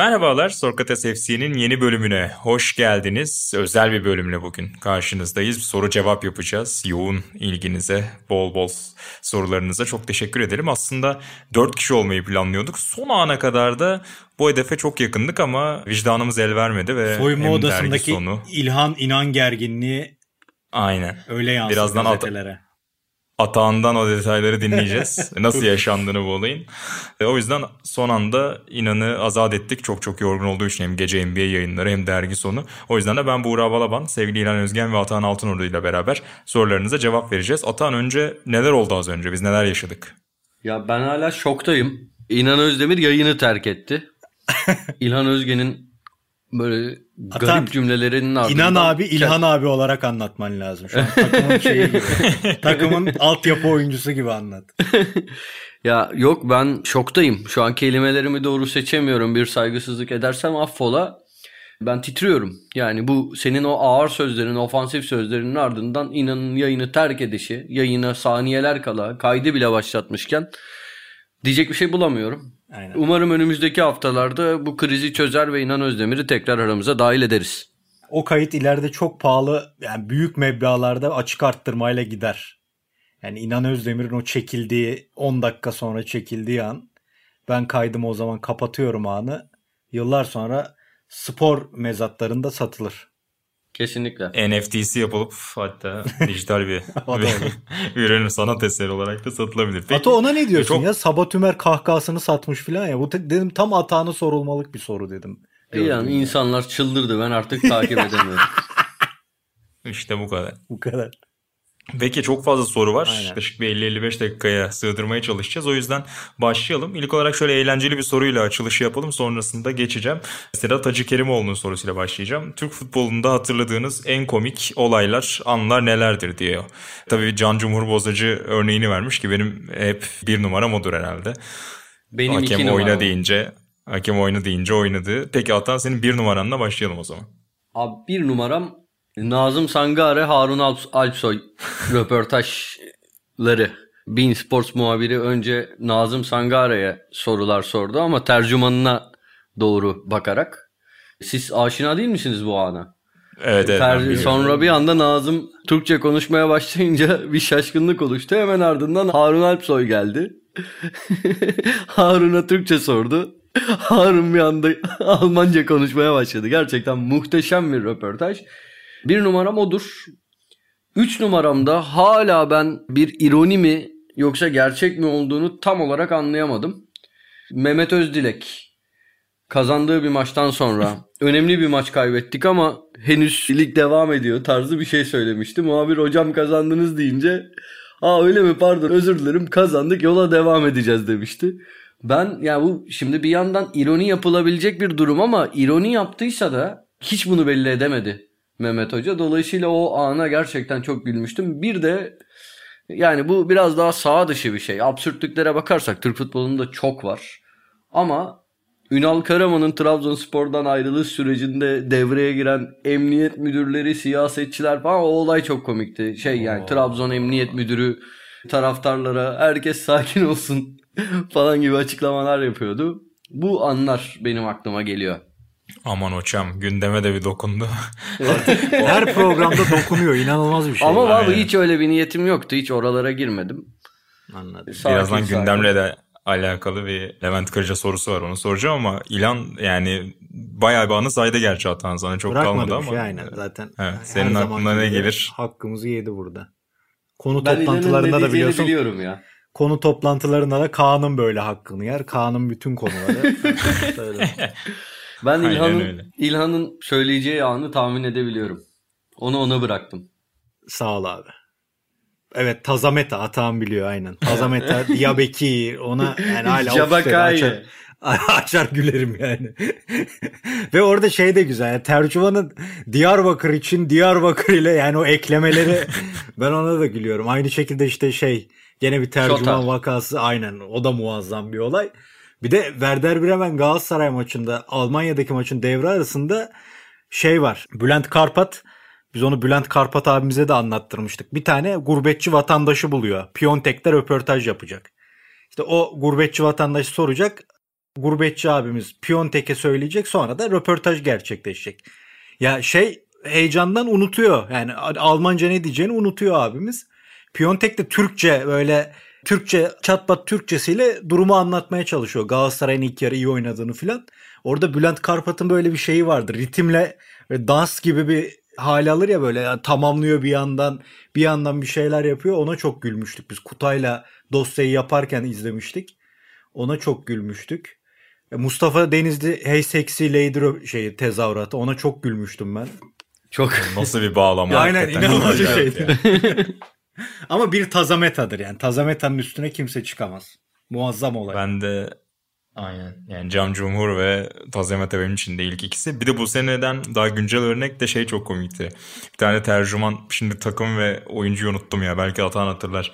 Merhabalar Sokrates FC'nin yeni bölümüne hoş geldiniz. Özel bir bölümle bugün karşınızdayız. Soru cevap yapacağız. Yoğun ilginize, bol bol sorularınıza çok teşekkür ederim. Aslında 4 kişi olmayı planlıyorduk. Son ana kadar da bu hedefe çok yakındık ama vicdanımız el vermedi ve Soyunma odasındaki sonu... İlhan inan gerginliği Aynen. Öyle yansıdı Birazdan gazetelere. At- atağından o detayları dinleyeceğiz. Nasıl yaşandığını bu olayın. E, o yüzden son anda inanı azat ettik. Çok çok yorgun olduğu için hem gece NBA yayınları hem dergi sonu. O yüzden de ben Buğra Balaban, sevgili İlhan Özgen ve Atahan Altınordu ile beraber sorularınıza cevap vereceğiz. Atahan önce neler oldu az önce? Biz neler yaşadık? Ya ben hala şoktayım. İnan Özdemir yayını terk etti. İlhan Özgen'in böyle Atan, garip cümlelerinin ardından... İnan abi İlhan abi olarak anlatman lazım. Şu an takımın şeyi gibi. takımın altyapı oyuncusu gibi anlat. ya yok ben şoktayım. Şu an kelimelerimi doğru seçemiyorum. Bir saygısızlık edersem affola. Ben titriyorum. Yani bu senin o ağır sözlerin, ofansif sözlerinin ardından inanın yayını terk edişi, yayına saniyeler kala kaydı bile başlatmışken diyecek bir şey bulamıyorum. Aynen. Umarım önümüzdeki haftalarda bu krizi çözer ve İnan Özdemir'i tekrar aramıza dahil ederiz. O kayıt ileride çok pahalı yani büyük meblağlarda açık arttırmayla gider. Yani İnan Özdemir'in o çekildiği 10 dakika sonra çekildiği an ben kaydımı o zaman kapatıyorum anı. Yıllar sonra spor mezatlarında satılır. Kesinlikle. NFT'si yapılıp hatta dijital bir, bir ürün sanat eseri olarak da satılabilir. Peki, Ata ona ne diyorsun çok... ya? Sabatümer kahkahasını satmış falan ya. Bu dedim tam atağını sorulmalık bir soru dedim. Yani insanlar çıldırdı ben artık takip edemiyorum. İşte bu kadar. Bu kadar. Peki çok fazla soru var. Aynen. Yaklaşık bir 50-55 dakikaya sığdırmaya çalışacağız. O yüzden başlayalım. İlk olarak şöyle eğlenceli bir soruyla açılışı yapalım. Sonrasında geçeceğim. Sedat Hacı Kerimoğlu'nun sorusuyla başlayacağım. Türk futbolunda hatırladığınız en komik olaylar, anlar nelerdir diyor. Tabii Can Cumhur Bozacı örneğini vermiş ki benim hep bir numaram odur herhalde. Benim hakem iki oyna deyince, hakem oyna deyince oynadı. Peki Atan senin bir numaranla başlayalım o zaman. Abi bir numaram Nazım Sangare, Harun Alp Alpsoy röportajları. Bean Sports muhabiri önce Nazım Sangare'ye sorular sordu ama tercümanına doğru bakarak. Siz aşina değil misiniz bu ana? Evet, evet. Ter- sonra bir anda Nazım Türkçe konuşmaya başlayınca bir şaşkınlık oluştu. Hemen ardından Harun Alpsoy geldi. Harun'a Türkçe sordu. Harun bir anda Almanca konuşmaya başladı. Gerçekten muhteşem bir röportaj. Bir numaram odur. Üç numaramda hala ben bir ironi mi yoksa gerçek mi olduğunu tam olarak anlayamadım. Mehmet Özdilek kazandığı bir maçtan sonra önemli bir maç kaybettik ama henüz lig devam ediyor tarzı bir şey söylemişti. Muhabir hocam kazandınız deyince aa öyle mi pardon özür dilerim kazandık yola devam edeceğiz demişti. Ben ya bu şimdi bir yandan ironi yapılabilecek bir durum ama ironi yaptıysa da hiç bunu belli edemedi. Mehmet Hoca. Dolayısıyla o ana gerçekten çok gülmüştüm. Bir de yani bu biraz daha sağ dışı bir şey. Absürtlüklere bakarsak Türk futbolunda çok var. Ama Ünal Karaman'ın Trabzonspor'dan ayrılış sürecinde devreye giren emniyet müdürleri, siyasetçiler falan o olay çok komikti. Şey yani Oo. Trabzon Emniyet Müdürü taraftarlara herkes sakin olsun falan gibi açıklamalar yapıyordu. Bu anlar benim aklıma geliyor. Aman hocam gündeme de bir dokundu. Her programda dokunuyor inanılmaz bir şey. Ama abi hiç öyle bir niyetim yoktu. Hiç oralara girmedim. Anladım. Sakin, Birazdan sakin. gündemle de alakalı bir Levent Kırca sorusu var onu soracağım ama İlan yani bayağı bir anı saydı gerçi hatan sana çok Bırakmadı kalmadı ama. Şey, aynen zaten. Evet, senin aklına ne gelir? Hakkımızı yedi burada. Konu ben toplantılarında da biliyorsun. biliyorum ya. Konu toplantılarında da Kaan'ın böyle hakkını yer. Kaan'ın bütün konuları. Ben İlhan'ın İlhan'ın söyleyeceği anı tahmin edebiliyorum. Onu ona bıraktım. Sağ ol abi. Evet Tazameta Atan biliyor aynen. Tazameta, Diabeki ona yani hala açar, açar gülerim yani. Ve orada şey de güzel. Yani tercümanın Diyarbakır için Diyarbakır ile yani o eklemeleri ben ona da gülüyorum. Aynı şekilde işte şey gene bir tercüman Şota. vakası aynen o da muazzam bir olay. Bir de Werder Bremen Galatasaray maçında Almanya'daki maçın devre arasında şey var. Bülent Karpat biz onu Bülent Karpat abimize de anlattırmıştık. Bir tane gurbetçi vatandaşı buluyor. Piyontek'te röportaj yapacak. İşte o gurbetçi vatandaş soracak. Gurbetçi abimiz Piyontek'e söyleyecek sonra da röportaj gerçekleşecek. Ya şey heyecandan unutuyor. Yani Almanca ne diyeceğini unutuyor abimiz. Piyontek de Türkçe böyle Türkçe çatpat Türkçesiyle durumu anlatmaya çalışıyor. Galatasaray'ın ilk yarı iyi oynadığını filan. Orada Bülent Karpat'ın böyle bir şeyi vardır. Ritimle dans gibi bir hali alır ya böyle yani tamamlıyor bir yandan bir yandan bir şeyler yapıyor. Ona çok gülmüştük biz. Kutay'la dosyayı yaparken izlemiştik. Ona çok gülmüştük. E, Mustafa Denizli Hey Sexy Lady şey tezahüratı. Ona çok gülmüştüm ben. Çok nasıl bir bağlama. Aynen inanılmaz bir şeydi. Ama bir tazametadır yani. Tazametanın üstüne kimse çıkamaz. Muazzam olay. Ben de Aynen. Yani Cam Cumhur ve Tazemete benim için de ilk ikisi. Bir de bu seneden daha güncel örnek de şey çok komikti. Bir tane tercüman şimdi takım ve oyuncuyu unuttum ya. Belki Atan hatırlar.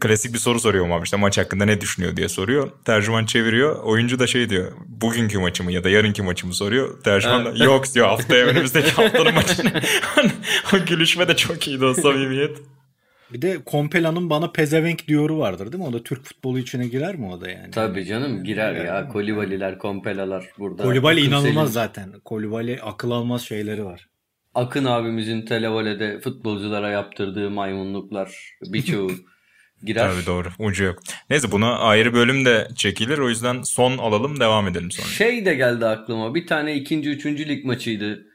Klasik bir soru soruyor ama işte maç hakkında ne düşünüyor diye soruyor. Tercüman çeviriyor. Oyuncu da şey diyor. Bugünkü maçımı ya da yarınki maçımı soruyor. Tercüman da yok diyor haftaya önümüzdeki haftanın maçını. o gülüşme de çok iyiydi o samimiyet. Bir de Kompela'nın bana pezevenk diyoru vardır değil mi? O da Türk futbolu içine girer mi o da yani? Tabii canım girer ya. Kolibaliler, Kompelalar burada. Kolibali inanılmaz zaten. Kolibali akıl almaz şeyleri var. Akın abimizin televolede futbolculara yaptırdığı maymunluklar birçoğu girer. Tabii doğru. Ucu yok. Neyse buna ayrı bölüm de çekilir. O yüzden son alalım devam edelim sonra. Şey de geldi aklıma. Bir tane ikinci, üçüncü lig maçıydı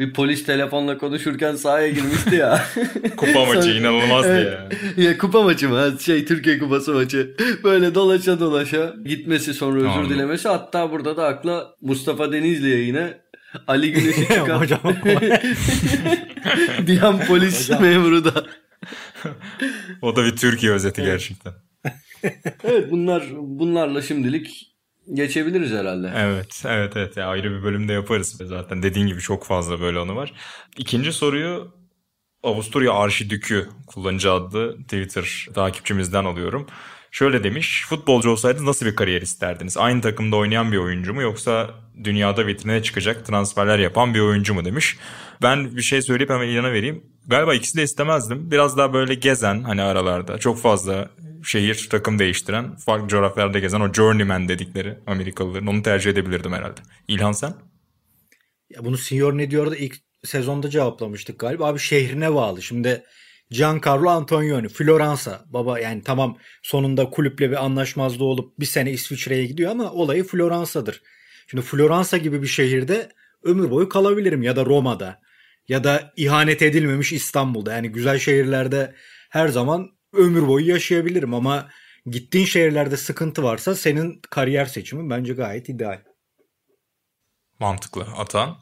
bir polis telefonla konuşurken sahaya girmişti ya. kupa maçı inanılmazdı evet. ya. Ya kupa maçı mı? Şey Türkiye kupası maçı. Böyle dolaşa dolaşa gitmesi sonra özür Anladım. dilemesi. Hatta burada da akla Mustafa Denizli'ye yine Ali Güneş'i çıkan. Hocam. an polis Hocam. memuru da. o da bir Türkiye özeti gerçekten. evet bunlar bunlarla şimdilik geçebiliriz herhalde. Evet, evet, evet. Yani ayrı bir bölümde yaparız. Zaten dediğin gibi çok fazla böyle anı var. İkinci soruyu Avusturya Arşidükü kullanıcı adlı Twitter takipçimizden alıyorum. Şöyle demiş, futbolcu olsaydınız nasıl bir kariyer isterdiniz? Aynı takımda oynayan bir oyuncu mu yoksa dünyada vitrine çıkacak transferler yapan bir oyuncu mu demiş. Ben bir şey söyleyip hemen ilana vereyim. Galiba ikisi de istemezdim. Biraz daha böyle gezen hani aralarda çok fazla şehir takım değiştiren, farklı coğrafyalarda gezen o journeyman dedikleri Amerikalıların onu tercih edebilirdim herhalde. İlhan sen? Ya bunu Senior ne diyor da ilk sezonda cevaplamıştık galiba. Abi şehrine bağlı. Şimdi Giancarlo Antonioni, Floransa. Baba yani tamam sonunda kulüple bir anlaşmazlığı olup bir sene İsviçre'ye gidiyor ama olayı Floransa'dır. Şimdi Floransa gibi bir şehirde ömür boyu kalabilirim ya da Roma'da ya da ihanet edilmemiş İstanbul'da. Yani güzel şehirlerde her zaman ömür boyu yaşayabilirim ama gittiğin şehirlerde sıkıntı varsa senin kariyer seçimin bence gayet ideal. Mantıklı. Atan?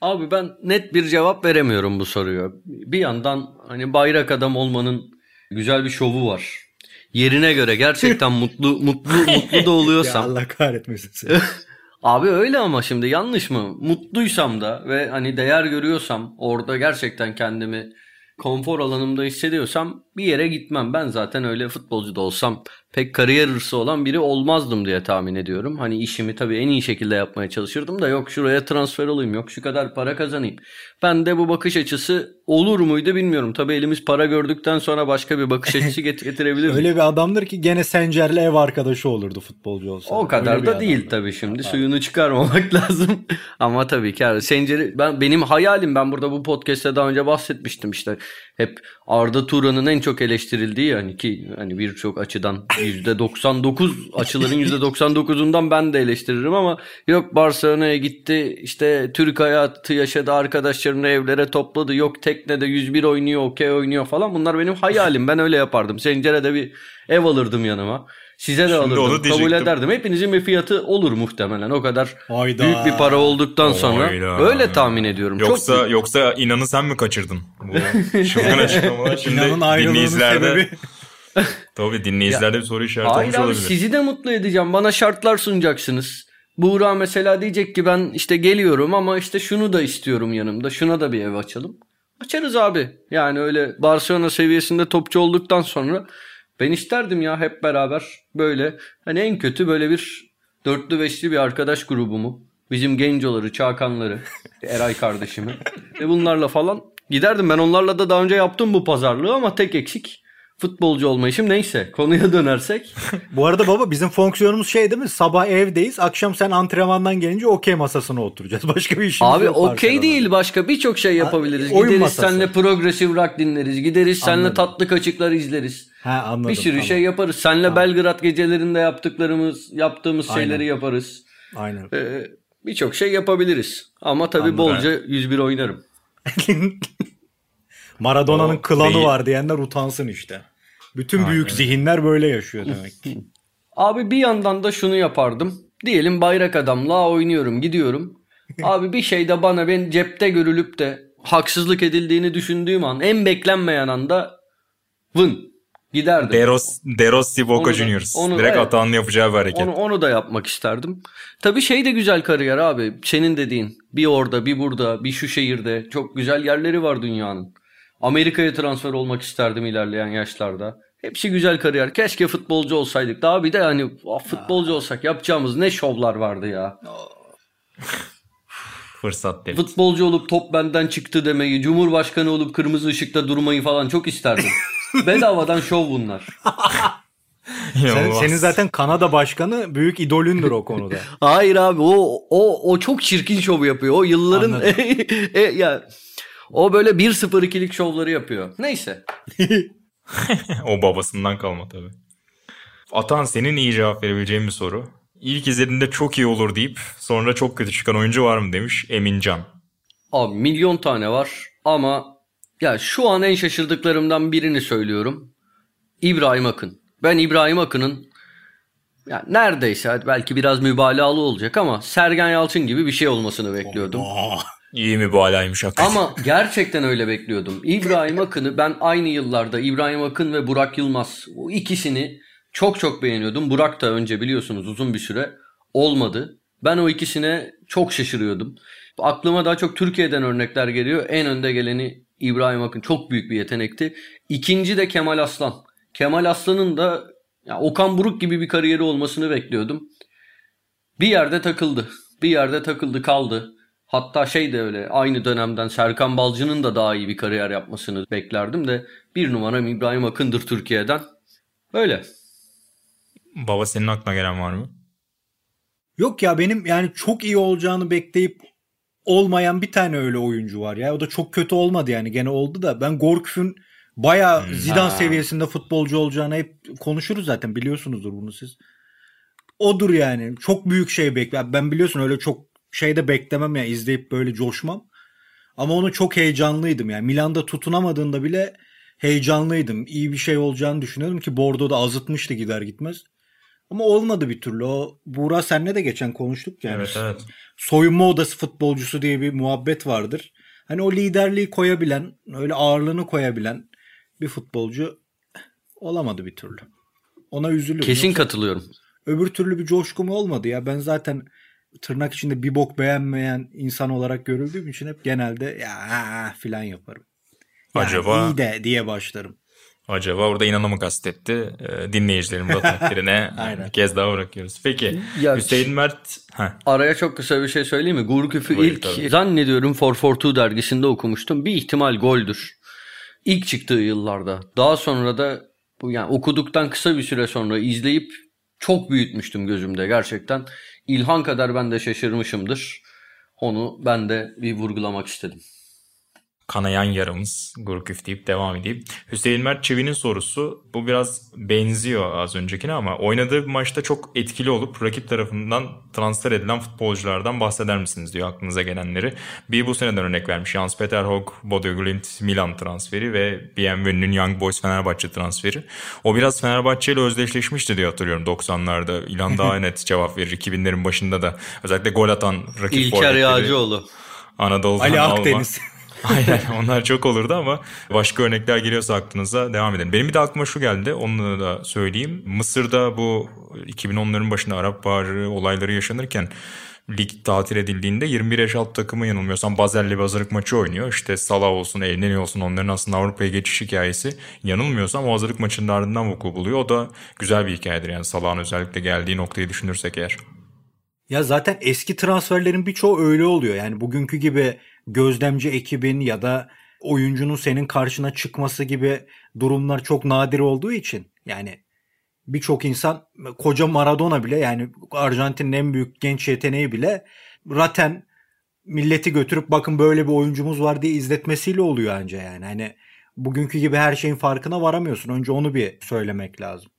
Abi ben net bir cevap veremiyorum bu soruya. Bir yandan hani bayrak adam olmanın güzel bir şovu var. Yerine göre gerçekten mutlu mutlu mutlu da oluyorsam. ya Allah kahretmesin seni. Abi öyle ama şimdi yanlış mı? Mutluysam da ve hani değer görüyorsam orada gerçekten kendimi konfor alanımda hissediyorsam bir yere gitmem. Ben zaten öyle futbolcu da olsam pek kariyer hırsı olan biri olmazdım diye tahmin ediyorum. Hani işimi tabii en iyi şekilde yapmaya çalışırdım da yok şuraya transfer olayım, yok şu kadar para kazanayım. Ben de bu bakış açısı olur muydu bilmiyorum. Tabii elimiz para gördükten sonra başka bir bakış açısı getirebilir. Öyle bir adamdır ki gene Sencer'le ev arkadaşı olurdu futbolcu olsa. O kadar Öyle da değil tabii şimdi. Ha. Suyunu çıkarmamak lazım. Ama tabii ki Sencer'i ben benim hayalim ben burada bu podcast'te daha önce bahsetmiştim işte. Hep Arda Turan'ın en çok eleştirildiği yani ki hani birçok açıdan %99 açıların %99'undan ben de eleştiririm ama yok Barcelona'ya gitti işte Türk hayatı yaşadı arkadaşlarını evlere topladı yok teknede 101 oynuyor okey oynuyor falan bunlar benim hayalim ben öyle yapardım. Sencere'de bir ev alırdım yanıma. Size de Şimdi alırdım. Kabul ederdim. Hepinizin bir fiyatı olur muhtemelen. O kadar Hayda. büyük bir para olduktan sonra Hayda. öyle tahmin ediyorum. Yoksa Çok... yoksa inanı sen mi kaçırdın? Çılgın açıklamalar. Şimdi dinleyicilerde sebebi... Tabii dinleyicilerde bir soru işareti Hayır abi olabilir. sizi de mutlu edeceğim. Bana şartlar sunacaksınız. Buğra mesela diyecek ki ben işte geliyorum ama işte şunu da istiyorum yanımda. Şuna da bir ev açalım. Açarız abi. Yani öyle Barcelona seviyesinde topçu olduktan sonra ben isterdim ya hep beraber böyle hani en kötü böyle bir dörtlü beşli bir arkadaş grubumu. Bizim gencoları, çakanları, Eray kardeşimi. Ve bunlarla falan giderdim. Ben onlarla da daha önce yaptım bu pazarlığı ama tek eksik futbolcu olmayışım. Neyse konuya dönersek. Bu arada baba bizim fonksiyonumuz şey değil mi? Sabah evdeyiz. Akşam sen antrenmandan gelince okey masasına oturacağız. Başka bir işimiz Abi yok. okey Barcelona'da. değil başka birçok şey yapabiliriz. oyun Gideriz masası. senle progresif rock dinleriz. Gideriz senle Anladım. tatlı kaçıklar izleriz. Ha anladım. bir sürü tamam. şey yaparız. Senle Belgrad gecelerinde yaptıklarımız, yaptığımız Aynen. şeyleri yaparız. Aynen. Ee, birçok şey yapabiliriz. Ama tabii Anladım. bolca 101 oynarım. Maradona'nın klanı değil. var diyenler utansın işte. Bütün Aynen. büyük zihinler böyle yaşıyor demek ki. Abi bir yandan da şunu yapardım. Diyelim bayrak adamla oynuyorum, gidiyorum. Abi bir şey de bana ben cepte görülüp de haksızlık edildiğini düşündüğüm an en beklenmeyen anda vın giderdim. Deros, Derossi Boca Juniors. onu- Direkt evet. Atahan'ın yapacağı bir hareket. Onu, onu da yapmak isterdim. Tabii şey de güzel kariyer abi. Senin dediğin bir orada bir burada bir şu şehirde çok güzel yerleri var dünyanın. Amerika'ya transfer olmak isterdim ilerleyen yaşlarda. Hepsi güzel kariyer. Keşke futbolcu olsaydık. Daha bir de hani futbolcu olsak yapacağımız ne şovlar vardı ya. Fırsat değil. Futbolcu olup top benden çıktı demeyi, cumhurbaşkanı olup kırmızı ışıkta durmayı falan çok isterdim. Bedavadan şov bunlar. Sen, senin zaten Kanada başkanı büyük idolündür o konuda. Hayır abi o o o çok çirkin şov yapıyor. O yılların Anladım. e, ya o böyle 1-0-2'lik şovları yapıyor. Neyse. o babasından kalma tabii. Atan senin iyi cevap verebileceğin bir soru. İlk izlediğinde çok iyi olur deyip sonra çok kötü çıkan oyuncu var mı demiş Emincan. Abi milyon tane var ama ya şu an en şaşırdıklarımdan birini söylüyorum. İbrahim Akın. Ben İbrahim Akın'ın ya neredeyse belki biraz mübalağalı olacak ama Sergen Yalçın gibi bir şey olmasını bekliyordum. İyi mübalağaymış hakikaten. Ama gerçekten öyle bekliyordum. İbrahim Akın'ı ben aynı yıllarda İbrahim Akın ve Burak Yılmaz o ikisini çok çok beğeniyordum. Burak da önce biliyorsunuz uzun bir süre olmadı. Ben o ikisine çok şaşırıyordum. Aklıma daha çok Türkiye'den örnekler geliyor. En önde geleni İbrahim Akın çok büyük bir yetenekti. İkinci de Kemal Aslan. Kemal Aslan'ın da ya Okan Buruk gibi bir kariyeri olmasını bekliyordum. Bir yerde takıldı. Bir yerde takıldı kaldı. Hatta şey de öyle aynı dönemden Serkan Balcı'nın da daha iyi bir kariyer yapmasını beklerdim de bir numaram İbrahim Akın'dır Türkiye'den. Öyle. Baba senin aklına gelen var mı? Yok ya benim yani çok iyi olacağını bekleyip olmayan bir tane öyle oyuncu var ya. O da çok kötü olmadı yani gene oldu da. Ben Gorküf'ün bayağı Zidane Ha. seviyesinde futbolcu olacağını hep konuşuruz zaten biliyorsunuzdur bunu siz. Odur yani. Çok büyük şey bekler. Ben biliyorsun öyle çok şey de beklemem ya izleyip böyle coşmam. Ama onu çok heyecanlıydım yani. Milan'da tutunamadığında bile heyecanlıydım. İyi bir şey olacağını düşünüyordum ki Bordeaux'da azıtmıştı gider gitmez. Ama olmadı bir türlü. O Buğra senle de geçen konuştuk yani. Evet evet. Soyunma odası futbolcusu diye bir muhabbet vardır. Hani o liderliği koyabilen, öyle ağırlığını koyabilen bir futbolcu olamadı bir türlü. Ona üzülüyorum. Kesin Yoksa katılıyorum. öbür türlü bir coşkum olmadı ya. Ben zaten tırnak içinde bir bok beğenmeyen insan olarak görüldüğüm için hep genelde ya filan yaparım. Ya Acaba- iyi de diye başlarım. Acaba orada inanı mı kastetti? Ee, dinleyicilerin de takdirine bir kez daha bırakıyoruz. Peki Ya- Hüseyin Mert... Heh, Araya çok kısa bir şey söyleyeyim mi? Gurküf'ü Buyur ilk tabii. zannediyorum 442 dergisinde okumuştum. Bir ihtimal goldür. İlk çıktığı yıllarda. Daha sonra da bu yani okuduktan kısa bir süre sonra izleyip çok büyütmüştüm gözümde gerçekten. İlhan kadar ben de şaşırmışımdır. Onu ben de bir vurgulamak istedim. Kanayan yaramız Gurküf deyip devam edeyim. Hüseyin Mert Çevi'nin sorusu bu biraz benziyor az öncekine ama oynadığı bir maçta çok etkili olup rakip tarafından transfer edilen futbolculardan bahseder misiniz diyor aklınıza gelenleri. Bir bu seneden örnek vermiş. Jans Peter Hog, Bodo Glimt, Milan transferi ve BMW'nin Young Boys Fenerbahçe transferi. O biraz Fenerbahçe ile özdeşleşmişti diye hatırlıyorum 90'larda. İlhan daha net cevap verir 2000'lerin başında da. Özellikle gol atan rakip İlker Yağcıoğlu. Anadolu'dan Ali alma. Aynen onlar çok olurdu ama başka örnekler geliyorsa aklınıza devam edin. Benim bir de aklıma şu geldi onu da söyleyeyim. Mısır'da bu 2010'ların başında Arap Baharı olayları yaşanırken lig tatil edildiğinde 21 yaş alt takımı yanılmıyorsam Bazel'le hazırlık maçı oynuyor. İşte Salah olsun, Elneni olsun onların aslında Avrupa'ya geçiş hikayesi. Yanılmıyorsam o hazırlık maçının ardından vuku buluyor. O da güzel bir hikayedir yani Salah'ın özellikle geldiği noktayı düşünürsek eğer. Ya zaten eski transferlerin birçoğu öyle oluyor. Yani bugünkü gibi gözlemci ekibin ya da oyuncunun senin karşına çıkması gibi durumlar çok nadir olduğu için yani birçok insan koca Maradona bile yani Arjantin'in en büyük genç yeteneği bile Raten milleti götürüp bakın böyle bir oyuncumuz var diye izletmesiyle oluyor anca yani. Hani bugünkü gibi her şeyin farkına varamıyorsun. Önce onu bir söylemek lazım.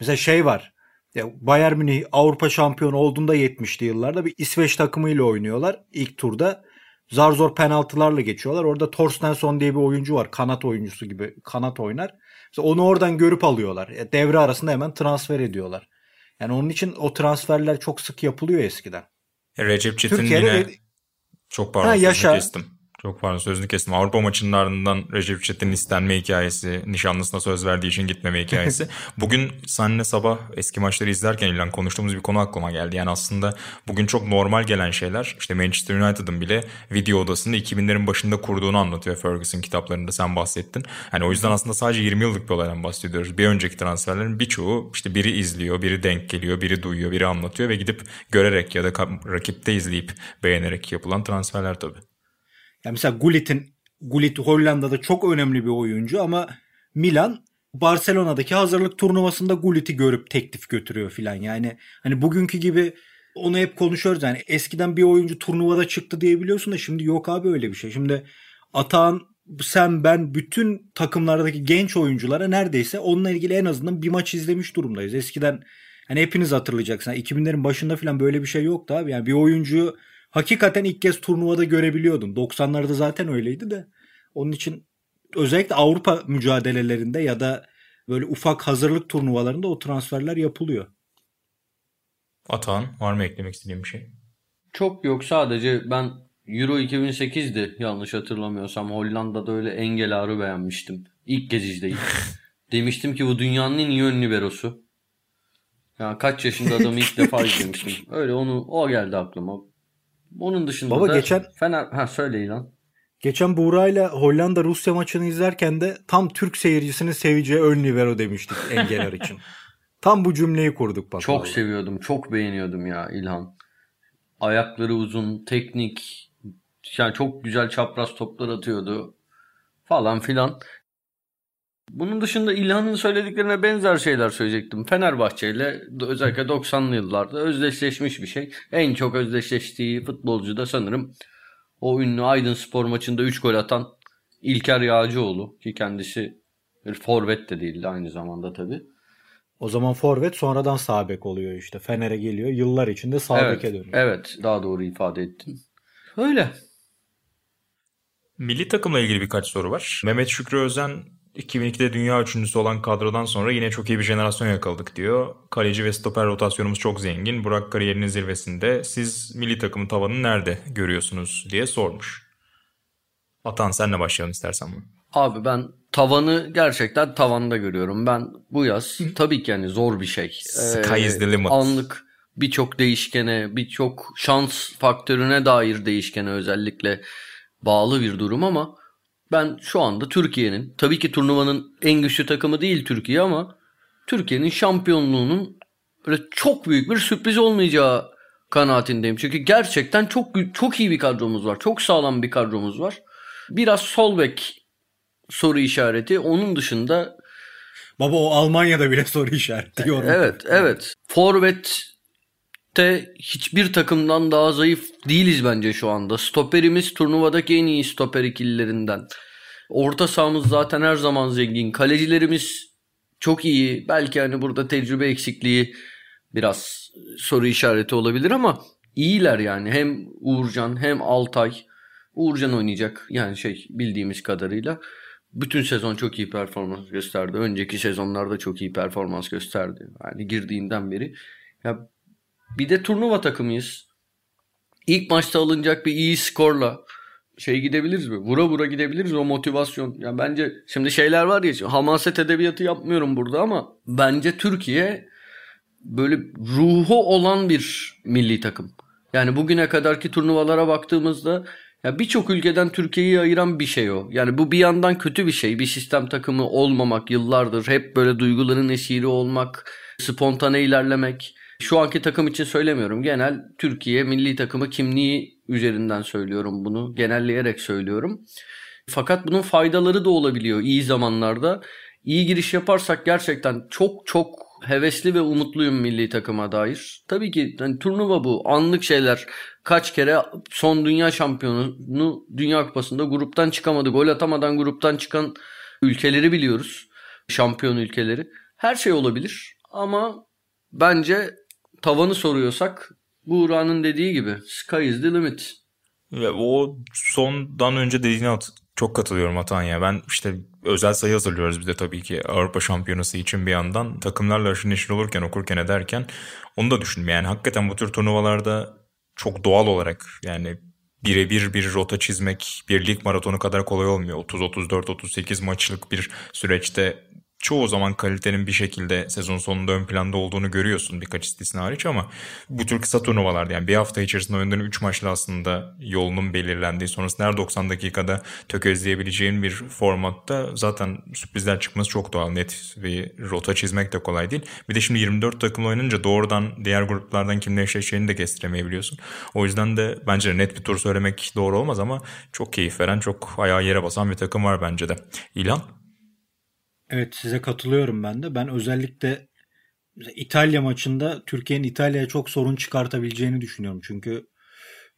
Mesela şey var. Ya Bayern Münih Avrupa şampiyonu olduğunda 70'li yıllarda bir İsveç takımıyla oynuyorlar ilk turda. Zar zor penaltılarla geçiyorlar. Orada Torstensson diye bir oyuncu var. Kanat oyuncusu gibi kanat oynar. Mesela onu oradan görüp alıyorlar. Devre arasında hemen transfer ediyorlar. Yani onun için o transferler çok sık yapılıyor eskiden. Recep Çetin yine çok pardon ha, yaşa. kestim. Çok pardon sözünü kestim. Avrupa maçının ardından Recep Çetin'in istenme hikayesi, nişanlısına söz verdiği için gitmeme hikayesi. Bugün seninle sabah eski maçları izlerken ilan konuştuğumuz bir konu aklıma geldi. Yani aslında bugün çok normal gelen şeyler. İşte Manchester United'ın bile video odasını 2000'lerin başında kurduğunu anlatıyor Ferguson kitaplarında sen bahsettin. Hani o yüzden aslında sadece 20 yıllık bir olaydan bahsediyoruz. Bir önceki transferlerin birçoğu işte biri izliyor, biri denk geliyor, biri duyuyor, biri anlatıyor ve gidip görerek ya da rakipte izleyip beğenerek yapılan transferler tabii. Yani mesela Gullit'in Gullit Hollanda'da çok önemli bir oyuncu ama Milan Barcelona'daki hazırlık turnuvasında Gullit'i görüp teklif götürüyor filan. Yani hani bugünkü gibi onu hep konuşuyoruz. Yani eskiden bir oyuncu turnuvada çıktı diyebiliyorsun da şimdi yok abi öyle bir şey. Şimdi Atahan sen ben bütün takımlardaki genç oyunculara neredeyse onunla ilgili en azından bir maç izlemiş durumdayız. Eskiden hani hepiniz hatırlayacaksınız. 2000'lerin başında falan böyle bir şey yoktu abi. Yani bir oyuncuyu hakikaten ilk kez turnuvada görebiliyordun. 90'larda zaten öyleydi de. Onun için özellikle Avrupa mücadelelerinde ya da böyle ufak hazırlık turnuvalarında o transferler yapılıyor. Atan var mı eklemek istediğin bir şey? Çok yok sadece ben Euro 2008'di yanlış hatırlamıyorsam Hollanda'da öyle Engel Ağrı beğenmiştim. İlk kez izleyip. Demiştim ki bu dünyanın en iyi ön liberosu. Ya kaç yaşında adamı ilk defa izlemiştim. Öyle onu o geldi aklıma. Onun dışında Baba da geçen Fener ha söyle lan. Geçen Buğra'yla Hollanda Rusya maçını izlerken de tam Türk seyircisinin seveceği ön libero demiştik Engeler için. tam bu cümleyi kurduk bak. Çok vallahi. seviyordum. Çok beğeniyordum ya İlhan. Ayakları uzun, teknik. Yani çok güzel çapraz toplar atıyordu. Falan filan. Bunun dışında İlhan'ın söylediklerine benzer şeyler söyleyecektim. Fenerbahçe ile özellikle 90'lı yıllarda özdeşleşmiş bir şey. En çok özdeşleştiği futbolcu da sanırım o ünlü Aydın Spor maçında 3 gol atan İlker Yağcıoğlu ki kendisi bir forvet de değildi aynı zamanda tabi. O zaman forvet sonradan sağ bek oluyor işte. Fener'e geliyor. Yıllar içinde sağ evet, beke dönüyor. Evet daha doğru ifade ettin. Öyle. Milli takımla ilgili birkaç soru var. Mehmet Şükrü Özen 2002'de dünya üçüncüsü olan kadrodan sonra yine çok iyi bir jenerasyon yakaladık diyor. Kaleci ve stoper rotasyonumuz çok zengin. Burak kariyerinin zirvesinde. Siz milli takımın tavanını nerede görüyorsunuz diye sormuş. Atan senle başlayalım istersen bunu. Abi ben tavanı gerçekten tavanda görüyorum. Ben bu yaz tabii ki yani zor bir şey. Sky is the limit. Anlık birçok değişkene, birçok şans faktörüne dair değişkene özellikle bağlı bir durum ama ben şu anda Türkiye'nin tabii ki turnuvanın en güçlü takımı değil Türkiye ama Türkiye'nin şampiyonluğunun böyle çok büyük bir sürpriz olmayacağı kanaatindeyim. Çünkü gerçekten çok çok iyi bir kadromuz var. Çok sağlam bir kadromuz var. Biraz sol bek soru işareti. Onun dışında Baba o Almanya'da bile soru işareti. Yorum. Evet, evet. Forvet de hiçbir takımdan daha zayıf değiliz bence şu anda. Stoperimiz turnuvadaki en iyi stoper ikililerinden. Orta sahamız zaten her zaman zengin. Kalecilerimiz çok iyi. Belki hani burada tecrübe eksikliği biraz soru işareti olabilir ama iyiler yani. Hem Uğurcan hem Altay. Uğurcan oynayacak yani şey bildiğimiz kadarıyla. Bütün sezon çok iyi performans gösterdi. Önceki sezonlarda çok iyi performans gösterdi. Yani girdiğinden beri. Ya bir de turnuva takımıyız. İlk maçta alınacak bir iyi skorla şey gidebiliriz mi? Vura vura gidebiliriz o motivasyon. Ya bence şimdi şeyler var ya hamaset edebiyatı yapmıyorum burada ama bence Türkiye böyle ruhu olan bir milli takım. Yani bugüne kadarki turnuvalara baktığımızda ya birçok ülkeden Türkiye'yi ayıran bir şey o. Yani bu bir yandan kötü bir şey. Bir sistem takımı olmamak yıllardır hep böyle duyguların esiri olmak, spontane ilerlemek. Şu anki takım için söylemiyorum. Genel Türkiye milli takımı kimliği üzerinden söylüyorum bunu. Genelleyerek söylüyorum. Fakat bunun faydaları da olabiliyor iyi zamanlarda. İyi giriş yaparsak gerçekten çok çok hevesli ve umutluyum milli takıma dair. Tabii ki yani turnuva bu. Anlık şeyler. Kaç kere son dünya şampiyonu Dünya Kupası'nda gruptan çıkamadı. Gol atamadan gruptan çıkan ülkeleri biliyoruz. Şampiyon ülkeleri. Her şey olabilir ama bence tavanı soruyorsak Buğra'nın dediği gibi sky is the limit. Ve o sondan önce dediğine at çok katılıyorum Atan ya. Ben işte özel sayı hazırlıyoruz bir de tabii ki Avrupa Şampiyonası için bir yandan. Takımlarla aşırı neşir olurken, okurken ederken onu da düşündüm. Yani hakikaten bu tür turnuvalarda çok doğal olarak yani birebir bir rota çizmek bir lig maratonu kadar kolay olmuyor. 30, 34, 38 maçlık bir süreçte çoğu zaman kalitenin bir şekilde sezon sonunda ön planda olduğunu görüyorsun birkaç istisna hariç ama bu tür kısa turnuvalarda yani bir hafta içerisinde oynadığın 3 maçla aslında yolunun belirlendiği sonrasında her 90 dakikada tökezleyebileceğin bir formatta zaten sürprizler çıkması çok doğal. Net bir rota çizmek de kolay değil. Bir de şimdi 24 takım oynanınca doğrudan diğer gruplardan kimle eşleşeceğini de kestiremeyebiliyorsun. O yüzden de bence net bir tur söylemek doğru olmaz ama çok keyif veren, çok ayağı yere basan bir takım var bence de. İlan? Evet size katılıyorum ben de. Ben özellikle İtalya maçında Türkiye'nin İtalya'ya çok sorun çıkartabileceğini düşünüyorum. Çünkü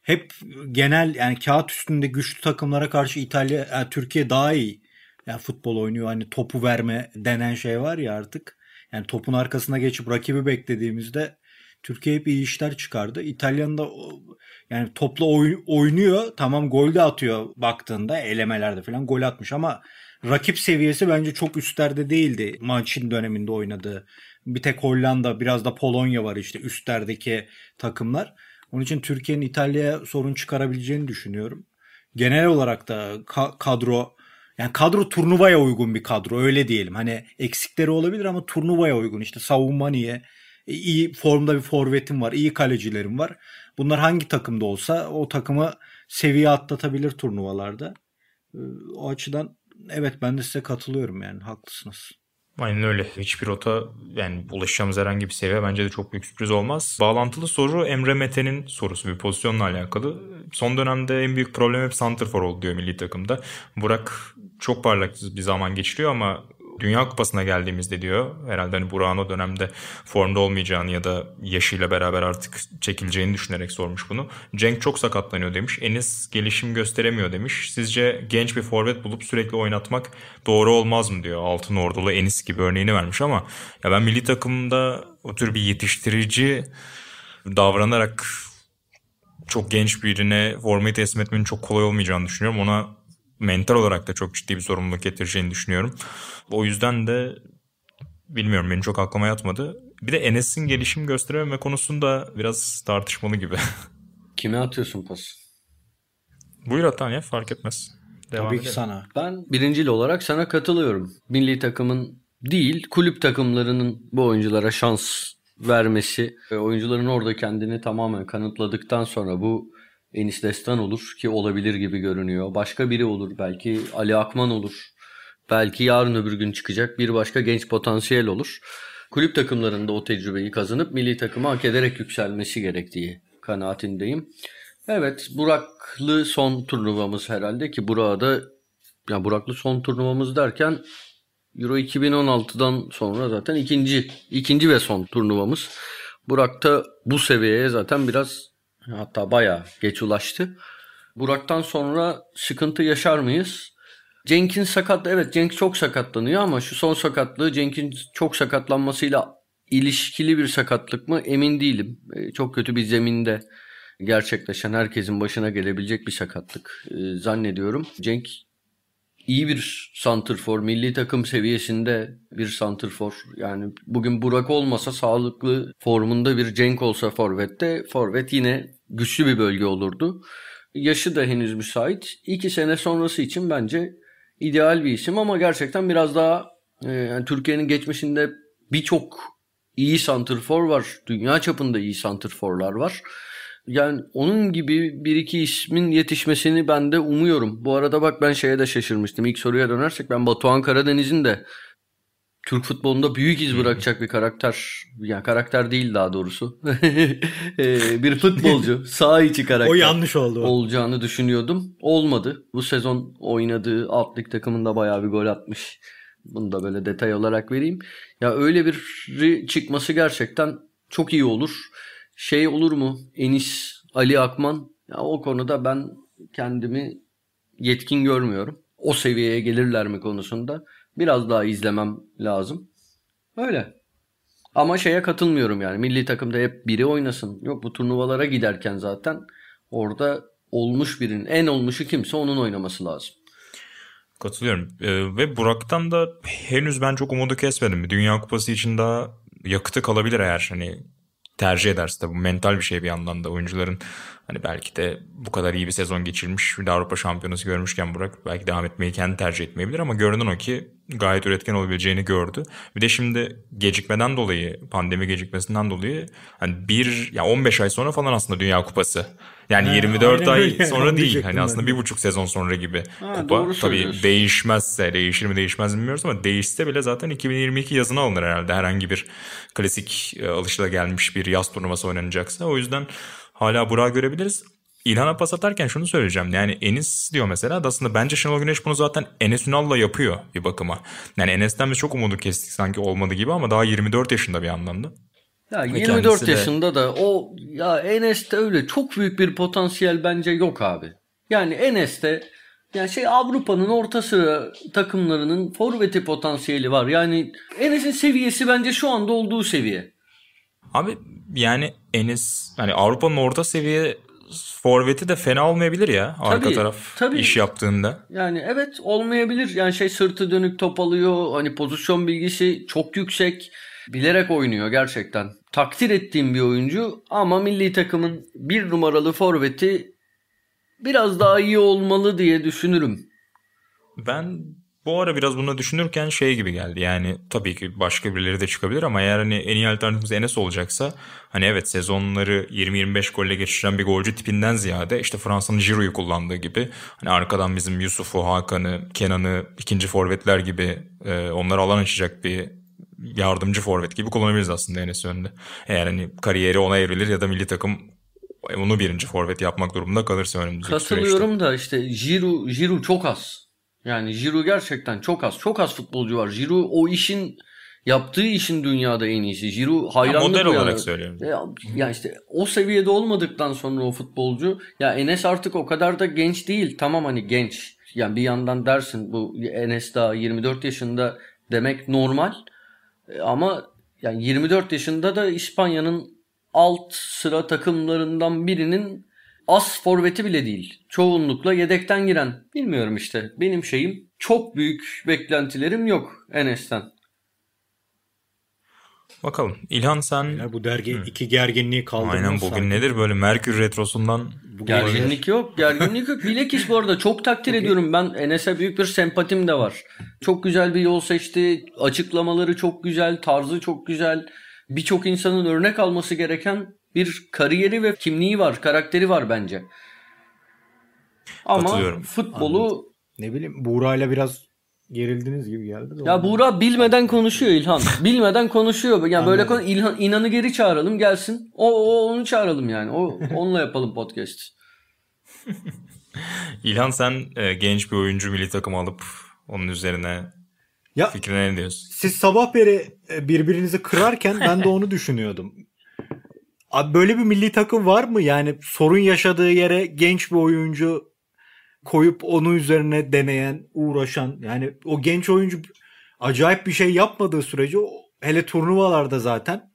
hep genel yani kağıt üstünde güçlü takımlara karşı İtalya yani Türkiye daha iyi yani futbol oynuyor. Hani topu verme denen şey var ya artık. Yani topun arkasına geçip rakibi beklediğimizde Türkiye hep iyi işler çıkardı. İtalyan da yani topla oynuyor. Tamam gol de atıyor baktığında elemelerde falan gol atmış ama rakip seviyesi bence çok üstlerde değildi maçın döneminde oynadığı. Bir tek Hollanda biraz da Polonya var işte üstlerdeki takımlar. Onun için Türkiye'nin İtalya'ya sorun çıkarabileceğini düşünüyorum. Genel olarak da ka- kadro yani kadro turnuvaya uygun bir kadro öyle diyelim. Hani eksikleri olabilir ama turnuvaya uygun. İşte savunma niye? E, iyi formda bir forvetim var, iyi kalecilerim var. Bunlar hangi takımda olsa o takımı seviye atlatabilir turnuvalarda. E, o açıdan evet ben de size katılıyorum yani haklısınız. Aynen öyle. Hiçbir rota yani ulaşacağımız herhangi bir seviye bence de çok büyük sürpriz olmaz. Bağlantılı soru Emre Mete'nin sorusu bir pozisyonla alakalı. Son dönemde en büyük problem hep Santrfor oldu diyor milli takımda. Burak çok parlak bir zaman geçiriyor ama Dünya Kupası'na geldiğimizde diyor. Herhalde hani Burak'ın o dönemde formda olmayacağını ya da yaşıyla beraber artık çekileceğini düşünerek sormuş bunu. Cenk çok sakatlanıyor demiş. Enis gelişim gösteremiyor demiş. Sizce genç bir forvet bulup sürekli oynatmak doğru olmaz mı diyor. Altın Ordulu Enis gibi örneğini vermiş ama ya ben milli takımda o tür bir yetiştirici davranarak çok genç birine formayı teslim etmenin çok kolay olmayacağını düşünüyorum. Ona mental olarak da çok ciddi bir sorumluluk getireceğini düşünüyorum. O yüzden de bilmiyorum beni çok aklıma yatmadı. Bir de Enes'in gelişim gösterememe konusunda biraz tartışmalı gibi. Kime atıyorsun pas? Buyur Atan ya fark etmez. Devam Tabii edelim. ki sana. Ben birincil olarak sana katılıyorum. Milli takımın değil kulüp takımlarının bu oyunculara şans vermesi, oyuncuların orada kendini tamamen kanıtladıktan sonra bu Enis Destan olur ki olabilir gibi görünüyor. Başka biri olur belki Ali Akman olur. Belki yarın öbür gün çıkacak bir başka genç potansiyel olur. Kulüp takımlarında o tecrübeyi kazanıp milli takımı hak ederek yükselmesi gerektiği kanaatindeyim. Evet Buraklı son turnuvamız herhalde ki Burak'a da ya Buraklı son turnuvamız derken Euro 2016'dan sonra zaten ikinci ikinci ve son turnuvamız. Burak da bu seviyeye zaten biraz Hatta bayağı geç ulaştı. Burak'tan sonra sıkıntı yaşar mıyız? Cenk'in sakat evet Cenk çok sakatlanıyor ama şu son sakatlığı Cenk'in çok sakatlanmasıyla ilişkili bir sakatlık mı emin değilim. E, çok kötü bir zeminde gerçekleşen herkesin başına gelebilecek bir sakatlık e, zannediyorum. Cenk iyi bir santrfor, milli takım seviyesinde bir santrfor. Yani bugün Burak olmasa sağlıklı formunda bir Cenk olsa forvette, forvet yine güçlü bir bölge olurdu. Yaşı da henüz müsait. İki sene sonrası için bence ideal bir isim ama gerçekten biraz daha e, yani Türkiye'nin geçmişinde birçok iyi santrfor var. Dünya çapında iyi santrforlar var. Yani onun gibi bir iki ismin yetişmesini ben de umuyorum. Bu arada bak ben şeye de şaşırmıştım. İlk soruya dönersek ben Batuhan Karadeniz'in de Türk futbolunda büyük iz bırakacak bir karakter. Yani karakter değil daha doğrusu. Ee, bir futbolcu. sağ içi karakter. O yanlış oldu. Olacağını düşünüyordum. Olmadı. Bu sezon oynadığı alt lig takımında bayağı bir gol atmış. Bunu da böyle detay olarak vereyim. Ya öyle bir çıkması gerçekten çok iyi olur. Şey olur mu? Enis Ali Akman. Ya o konuda ben kendimi yetkin görmüyorum. O seviyeye gelirler mi konusunda biraz daha izlemem lazım. Öyle. Ama şeye katılmıyorum yani. Milli takımda hep biri oynasın. Yok bu turnuvalara giderken zaten orada olmuş birinin en olmuşu kimse onun oynaması lazım. Katılıyorum. Ee, ve Burak'tan da henüz ben çok umudu kesmedim. Dünya Kupası için daha yakıtı kalabilir eğer hani tercih ederse de bu mental bir şey bir yandan da oyuncuların hani belki de bu kadar iyi bir sezon geçirmiş bir Avrupa Şampiyonası görmüşken Burak belki devam etmeyi kendi tercih etmeyebilir ama görünen o ki gayet üretken olabileceğini gördü. Bir de şimdi gecikmeden dolayı pandemi gecikmesinden dolayı hani bir ya 15 ay sonra falan aslında Dünya Kupası. Yani ha, 24 ay öyle. sonra değil. Hani aslında bir buçuk sezon sonra gibi. Ha, Kupa tabii değişmezse, değişir mi değişmez mi bilmiyoruz ama değişse bile zaten 2022 yazına alınır herhalde. Herhangi bir klasik e, alışıla gelmiş bir yaz turnuvası oynanacaksa. O yüzden hala Burak'ı görebiliriz. İlhan'a pas atarken şunu söyleyeceğim. Yani Enis diyor mesela aslında bence Şenol Güneş bunu zaten Enes Ünal'la yapıyor bir bakıma. Yani Enes'ten biz çok umudu kestik sanki olmadı gibi ama daha 24 yaşında bir yandan da. Ya 24 yaşında de... da o ya Enes'te öyle çok büyük bir potansiyel bence yok abi. Yani Enes'te yani şey Avrupa'nın orta sıra takımlarının forveti potansiyeli var. Yani Enes'in seviyesi bence şu anda olduğu seviye. Abi yani Enes hani Avrupa'nın orta seviye forveti de fena olmayabilir ya arka tabii, taraf tabii. iş yaptığında. Yani evet olmayabilir. Yani şey sırtı dönük top alıyor. Hani pozisyon bilgisi çok yüksek. Bilerek oynuyor gerçekten. Takdir ettiğim bir oyuncu ama milli takımın bir numaralı forveti biraz daha iyi olmalı diye düşünürüm. Ben bu ara biraz bunu düşünürken şey gibi geldi. Yani tabii ki başka birileri de çıkabilir ama eğer hani en iyi alternatifimiz Enes olacaksa hani evet sezonları 20-25 golle geçiren bir golcü tipinden ziyade işte Fransa'nın Giroud'u kullandığı gibi hani arkadan bizim Yusuf'u, Hakan'ı, Kenan'ı ikinci forvetler gibi e, onları alan açacak bir yardımcı forvet gibi kullanabiliriz aslında Enes önünde. Eğer hani kariyeri ona evrilir ya da milli takım onu birinci forvet yapmak durumunda kalırsa önümüzdeki Katılıyorum süreçte. da işte Giroud, Giroud çok az. Yani Giroud gerçekten çok az. Çok az futbolcu var. Giroud o işin yaptığı işin dünyada en iyisi. Giroud hayranlık ya model yani. olarak söylüyorum. Ya, ya işte o seviyede olmadıktan sonra o futbolcu ya Enes artık o kadar da genç değil. Tamam hani genç. Yani bir yandan dersin bu Enes daha 24 yaşında demek normal. E, ama yani 24 yaşında da İspanya'nın alt sıra takımlarından birinin as forveti bile değil. Çoğunlukla yedekten giren. Bilmiyorum işte. Benim şeyim çok büyük beklentilerim yok Enes'ten. Bakalım. İlhan sen... Ya bu dergi Hı. iki gerginliği kaldırmış. Aynen bugün sanki. nedir böyle Merkür Retrosu'ndan... Gerginlik yok. Gerginlik yok. Bilekis bu arada çok takdir okay. ediyorum. Ben Enes'e büyük bir sempatim de var. Çok güzel bir yol seçti. Açıklamaları çok güzel. Tarzı çok güzel. Birçok insanın örnek alması gereken bir kariyeri ve kimliği var, karakteri var bence. Ama futbolu Anladım. ne bileyim Buğra'yla biraz gerildiniz gibi geldi. Ya Buğra bilmeden konuşuyor İlhan. bilmeden konuşuyor. Yani Anladım. böyle konu İlhan İnan'ı geri çağıralım gelsin. O, o onu çağıralım yani. O onunla yapalım podcast. İlhan sen e, genç bir oyuncu milli takım alıp onun üzerine ya, fikrine ne diyorsun? Siz sabah beri e, birbirinizi kırarken ben de onu düşünüyordum. Abi böyle bir milli takım var mı? Yani sorun yaşadığı yere genç bir oyuncu koyup onun üzerine deneyen, uğraşan yani o genç oyuncu acayip bir şey yapmadığı sürece hele turnuvalarda zaten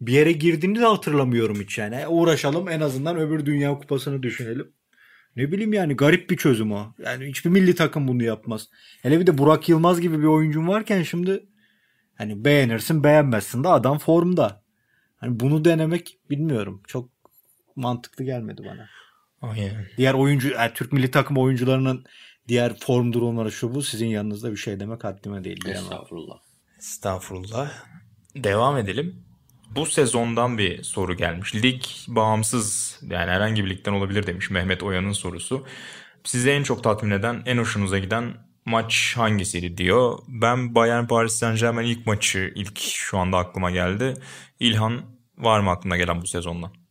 bir yere girdiğini de hatırlamıyorum hiç yani. E, uğraşalım en azından öbür dünya kupasını düşünelim. Ne bileyim yani garip bir çözüm o. Yani hiçbir milli takım bunu yapmaz. Hele bir de Burak Yılmaz gibi bir oyuncun varken şimdi hani beğenirsin beğenmezsin de adam formda. Hani bunu denemek bilmiyorum. Çok mantıklı gelmedi bana. Aynen. Diğer oyuncu, yani Türk milli takım oyuncularının diğer form durumları şu bu. Sizin yanınızda bir şey demek haddime değil. Estağfurullah. Estağfurullah. Devam edelim. Bu sezondan bir soru gelmiş. Lig bağımsız yani herhangi bir ligden olabilir demiş Mehmet Oya'nın sorusu. Size en çok tatmin eden, en hoşunuza giden maç hangisiydi diyor. Ben Bayern Paris Saint Germain ilk maçı ilk şu anda aklıma geldi. İlhan var mı aklına gelen bu sezondan?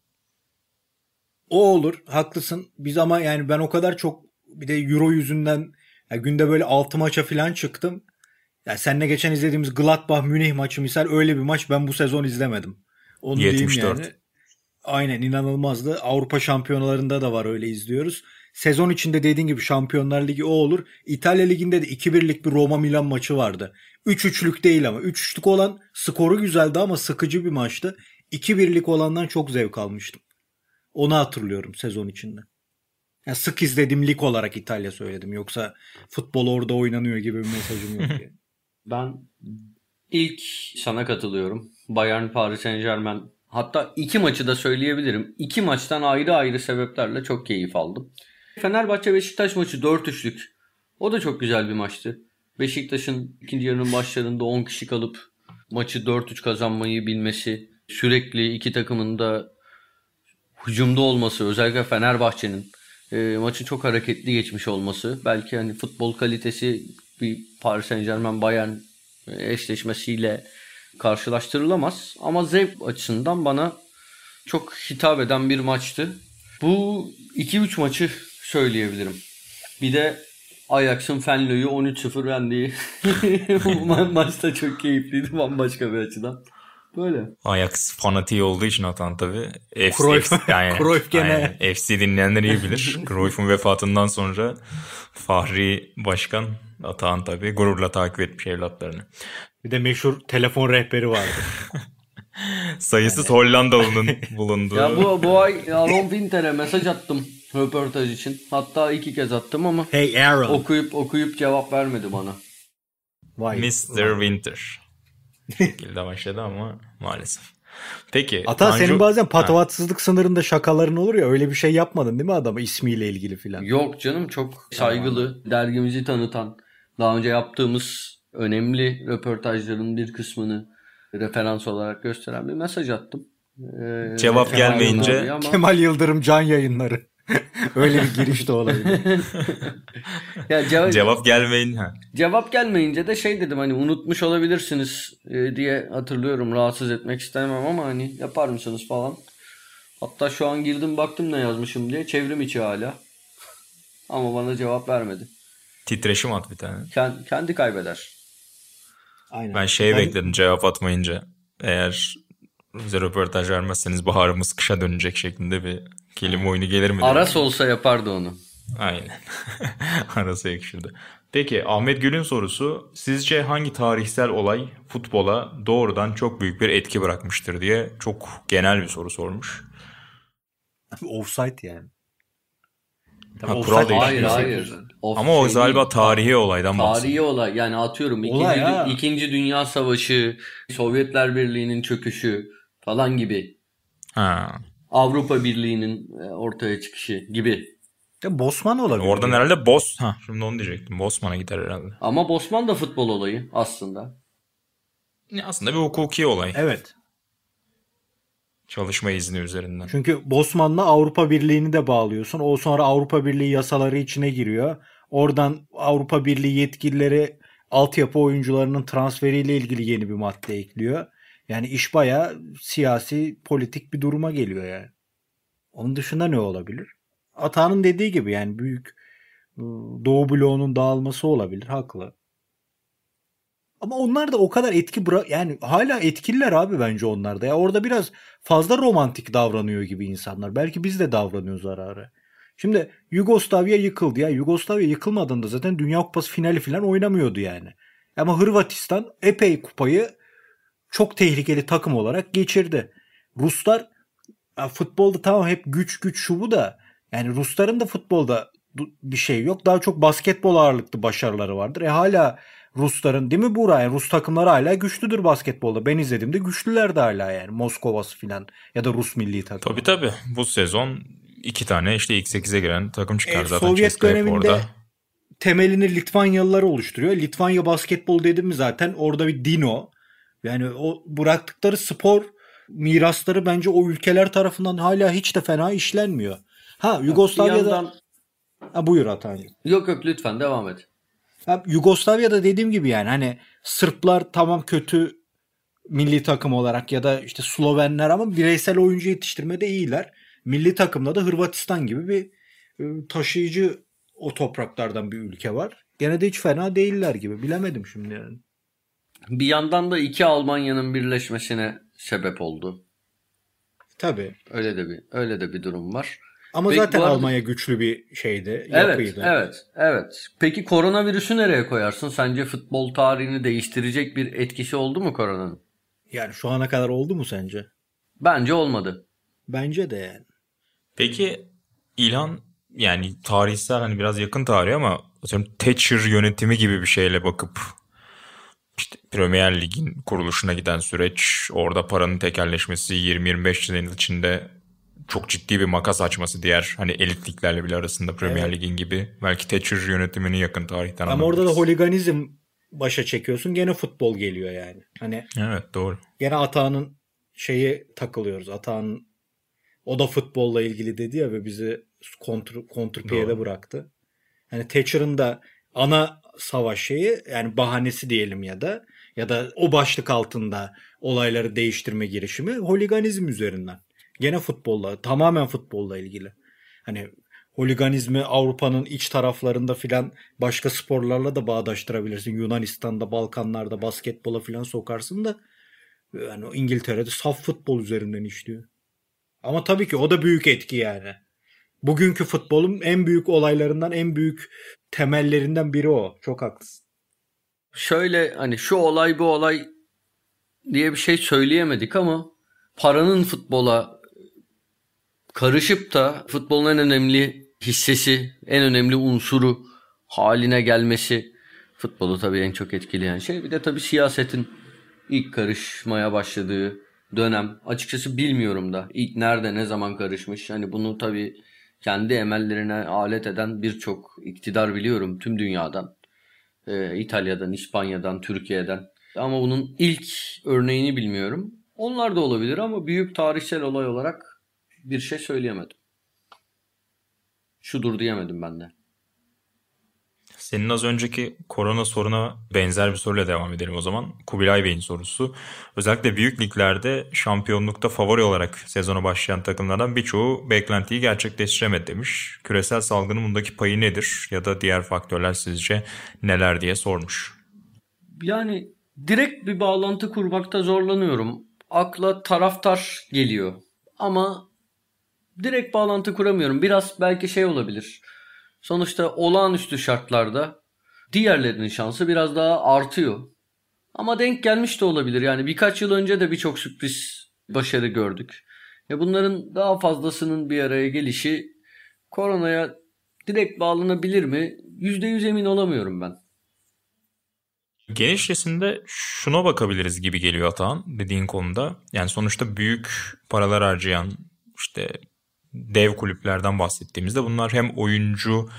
O olur. Haklısın. Biz ama yani ben o kadar çok bir de Euro yüzünden ya günde böyle 6 maça falan çıktım. Ya seninle geçen izlediğimiz Gladbach Münih maçı misal öyle bir maç ben bu sezon izlemedim. Onu 74. diyeyim yani. Aynen inanılmazdı. Avrupa şampiyonalarında da var öyle izliyoruz. Sezon içinde dediğin gibi Şampiyonlar Ligi o olur. İtalya Ligi'nde de 2-1'lik bir Roma Milan maçı vardı. 3-3'lük değil ama. 3-3'lük olan skoru güzeldi ama sıkıcı bir maçtı. 2-1'lik olandan çok zevk almıştım. Onu hatırlıyorum sezon içinde. Yani sık izlediğim lig olarak İtalya söyledim. Yoksa futbol orada oynanıyor gibi bir mesajım yok. Yani. ben ilk sana katılıyorum. Bayern Paris Saint Germain hatta iki maçı da söyleyebilirim. İki maçtan ayrı ayrı sebeplerle çok keyif aldım. Fenerbahçe Beşiktaş maçı 4-3'lük. O da çok güzel bir maçtı. Beşiktaş'ın ikinci yarının başlarında 10 kişi kalıp maçı 4-3 kazanmayı bilmesi, sürekli iki takımın da hücumda olması, özellikle Fenerbahçe'nin e, maçın çok hareketli geçmiş olması, belki hani futbol kalitesi bir Paris Saint Germain Bayern eşleşmesiyle karşılaştırılamaz ama zevk açısından bana çok hitap eden bir maçtı. Bu 2-3 maçı söyleyebilirim. Bir de Ajax'ın Fenlo'yu 13-0 yendiği ma- maçta çok keyifliydi bambaşka bir açıdan. Böyle. Ajax fanatiği olduğu için Atan tabi. Cruyff, yani, Cruyff gene. Yani, FC dinleyenler iyi bilir. Cruyff'un vefatından sonra Fahri Başkan Atan tabi gururla takip etmiş evlatlarını. Bir de meşhur telefon rehberi vardı. Sayısız yani. Hollandalı'nın bulunduğu. Ya bu, bu ay Aaron Winter'e mesaj attım röportaj için. Hatta iki kez attım ama hey Aaron. okuyup okuyup cevap vermedi bana. Vay, Mr. Vay. Winter. Şekilde başladı ama maalesef. Peki. Ata Tanju... senin bazen patavatsızlık ha. sınırında şakaların olur ya öyle bir şey yapmadın değil mi adama ismiyle ilgili filan? Yok canım çok saygılı dergimizi tanıtan daha önce yaptığımız önemli röportajların bir kısmını referans olarak gösteren bir mesaj attım. Ee, Cevap Kemal gelmeyince ama... Kemal Yıldırım can yayınları. Öyle bir giriş de olabilir. ya cevap, cevap gelmeyin ha. Cevap gelmeyince de şey dedim hani unutmuş olabilirsiniz e, diye hatırlıyorum. Rahatsız etmek istemem ama hani yapar mısınız falan. Hatta şu an girdim baktım ne yazmışım diye. Çevrim içi hala. Ama bana cevap vermedi. Titreşim at bir tane. Kendi, kendi kaybeder. Aynen. Ben şey ben... bekledim cevap atmayınca. Eğer bize röportaj vermezseniz baharımız kışa dönecek şeklinde bir kelime oyunu gelir mi? Aras olsa yapardı onu. Aynen. Arası yakışırdı. Peki Ahmet Gül'ün sorusu sizce hangi tarihsel olay futbola doğrudan çok büyük bir etki bırakmıştır diye çok genel bir soru sormuş. Offside yani. ha, kural değil. Hayır hayır. Of Ama o şey galiba tarihi olaydan bahsediyor. Tarihi olay yani atıyorum ikinci, ikinci Dünya Savaşı, Sovyetler Birliği'nin çöküşü falan gibi. Ha. Avrupa Birliği'nin e, ortaya çıkışı gibi. Ya Bosman olabilir. Oradan yani. herhalde Bos. Ha, şimdi onu diyecektim. Bosman'a gider herhalde. Ama Bosman da futbol olayı aslında. Ya aslında bir hukuki olay. Evet. Çalışma izni üzerinden. Çünkü Bosman'la Avrupa Birliği'ni de bağlıyorsun. O sonra Avrupa Birliği yasaları içine giriyor. Oradan Avrupa Birliği yetkilileri altyapı oyuncularının transferiyle ilgili yeni bir madde ekliyor. Yani iş baya siyasi, politik bir duruma geliyor yani. Onun dışında ne olabilir? Ata'nın dediği gibi yani büyük ıı, Doğu bloğunun dağılması olabilir. Haklı. Ama onlar da o kadar etki bırak yani hala etkililer abi bence onlar da. Ya orada biraz fazla romantik davranıyor gibi insanlar. Belki biz de davranıyoruz ara ara. Şimdi Yugoslavya yıkıldı ya. Yugoslavya yıkılmadığında zaten Dünya Kupası finali falan oynamıyordu yani. Ama Hırvatistan epey kupayı çok tehlikeli takım olarak geçirdi. Ruslar futbolda tamam hep güç güç şu bu da yani Rusların da futbolda bir şey yok. Daha çok basketbol ağırlıklı başarıları vardır. E hala Rusların değil mi Buğra? Yani Rus takımları hala güçlüdür basketbolda. Ben izlediğimde güçlüler de hala yani. Moskova'sı falan ya da Rus milli takımı. Tabii tabii. Bu sezon iki tane işte ilk 8'e giren takım çıkar e, zaten. Sovyet döneminde orada. temelini Litvanyalılar oluşturuyor. Litvanya basketbol dedim mi zaten orada bir dino. Yani o bıraktıkları spor mirasları bence o ülkeler tarafından hala hiç de fena işlenmiyor. Ha Yugoslavya'da... Yandan... Ha, buyur Atancı. Yok yok lütfen devam et. Ya, Yugoslavya'da dediğim gibi yani hani Sırplar tamam kötü milli takım olarak ya da işte Slovenler ama bireysel oyuncu yetiştirmede iyiler. Milli takımda da Hırvatistan gibi bir e, taşıyıcı o topraklardan bir ülke var. Gene de hiç fena değiller gibi. Bilemedim şimdi yani. Bir yandan da iki Almanya'nın birleşmesine sebep oldu. Tabii. Öyle de bir öyle de bir durum var. Ama Peki, zaten arada- Almanya güçlü bir şeydi, Evet, yapıydı. evet, evet. Peki koronavirüsü nereye koyarsın? Sence futbol tarihini değiştirecek bir etkisi oldu mu koronanın? Yani şu ana kadar oldu mu sence? Bence olmadı. Bence de yani. Peki İlhan yani tarihsel hani biraz yakın tarih ama atıyorum Thatcher yönetimi gibi bir şeyle bakıp işte Premier Lig'in kuruluşuna giden süreç orada paranın tekelleşmesi 20-25 yıl içinde çok ciddi bir makas açması diğer hani elit liglerle bile arasında Premier Evet. Lig'in gibi belki Thatcher yönetimini yakın tarihten Ama orada da holiganizm başa çekiyorsun. Gene futbol geliyor yani. Hani Evet doğru. gene Atağan'ın şeyi takılıyoruz. Atağan'ın o da futbolla ilgili dedi ya ve bizi kontr, kontrpiyede bıraktı. Hani Thatcher'ın da ana savaş şeyi yani bahanesi diyelim ya da ya da o başlık altında olayları değiştirme girişimi holiganizm üzerinden. Gene futbolla tamamen futbolla ilgili. Hani holiganizmi Avrupa'nın iç taraflarında filan başka sporlarla da bağdaştırabilirsin. Yunanistan'da, Balkanlar'da basketbola filan sokarsın da yani İngiltere'de saf futbol üzerinden işliyor. Ama tabii ki o da büyük etki yani. Bugünkü futbolun en büyük olaylarından, en büyük temellerinden biri o. Çok haklısın. Şöyle hani şu olay bu olay diye bir şey söyleyemedik ama paranın futbola karışıp da futbolun en önemli hissesi, en önemli unsuru haline gelmesi futbolu tabii en çok etkileyen şey. Bir de tabii siyasetin ilk karışmaya başladığı dönem. Açıkçası bilmiyorum da ilk nerede ne zaman karışmış. Hani bunu tabii kendi emellerine alet eden birçok iktidar biliyorum tüm dünyadan. Ee, İtalya'dan, İspanya'dan, Türkiye'den. Ama bunun ilk örneğini bilmiyorum. Onlar da olabilir ama büyük tarihsel olay olarak bir şey söyleyemedim. Şudur diyemedim ben de. Senin az önceki korona soruna benzer bir soruyla devam edelim o zaman. Kubilay Bey'in sorusu. Özellikle büyük liglerde şampiyonlukta favori olarak sezona başlayan takımlardan birçoğu beklentiyi gerçekleştiremedi demiş. Küresel salgının bundaki payı nedir ya da diğer faktörler sizce neler diye sormuş. Yani direkt bir bağlantı kurmakta zorlanıyorum. Akla taraftar geliyor. Ama direkt bağlantı kuramıyorum. Biraz belki şey olabilir. Sonuçta olağanüstü şartlarda diğerlerinin şansı biraz daha artıyor. Ama denk gelmiş de olabilir. Yani birkaç yıl önce de birçok sürpriz başarı gördük. Ya bunların daha fazlasının bir araya gelişi koronaya direkt bağlanabilir mi? %100 emin olamıyorum ben. Genişçesinde şuna bakabiliriz gibi geliyor Atahan dediğin konuda. Yani sonuçta büyük paralar harcayan işte dev kulüplerden bahsettiğimizde bunlar hem oyuncu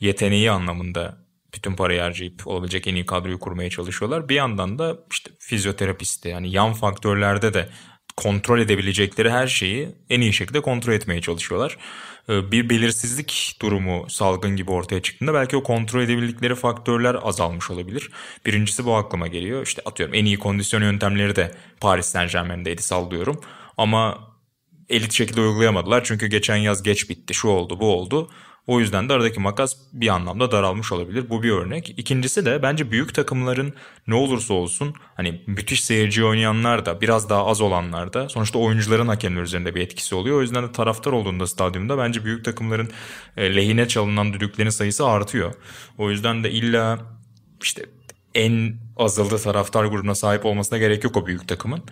yeteneği anlamında bütün parayı harcayıp olabilecek en iyi kadroyu kurmaya çalışıyorlar. Bir yandan da işte fizyoterapisti yani yan faktörlerde de kontrol edebilecekleri her şeyi en iyi şekilde kontrol etmeye çalışıyorlar. Ee, Bir belirsizlik durumu salgın gibi ortaya çıktığında belki o kontrol edebildikleri faktörler azalmış olabilir. Birincisi bu aklıma geliyor. İşte atıyorum en iyi kondisyon yöntemleri de Paris Saint Germain'deydi sallıyorum. Ama elit şekilde uygulayamadılar. Çünkü geçen yaz geç bitti. Şu oldu bu oldu. O yüzden de aradaki makas bir anlamda daralmış olabilir. Bu bir örnek. İkincisi de bence büyük takımların ne olursa olsun hani müthiş seyirci oynayanlar da biraz daha az olanlar da sonuçta oyuncuların hakemler üzerinde bir etkisi oluyor. O yüzden de taraftar olduğunda stadyumda bence büyük takımların e, lehine çalınan düdüklerin sayısı artıyor. O yüzden de illa işte en azıldı taraftar grubuna sahip olmasına gerek yok o büyük takımın.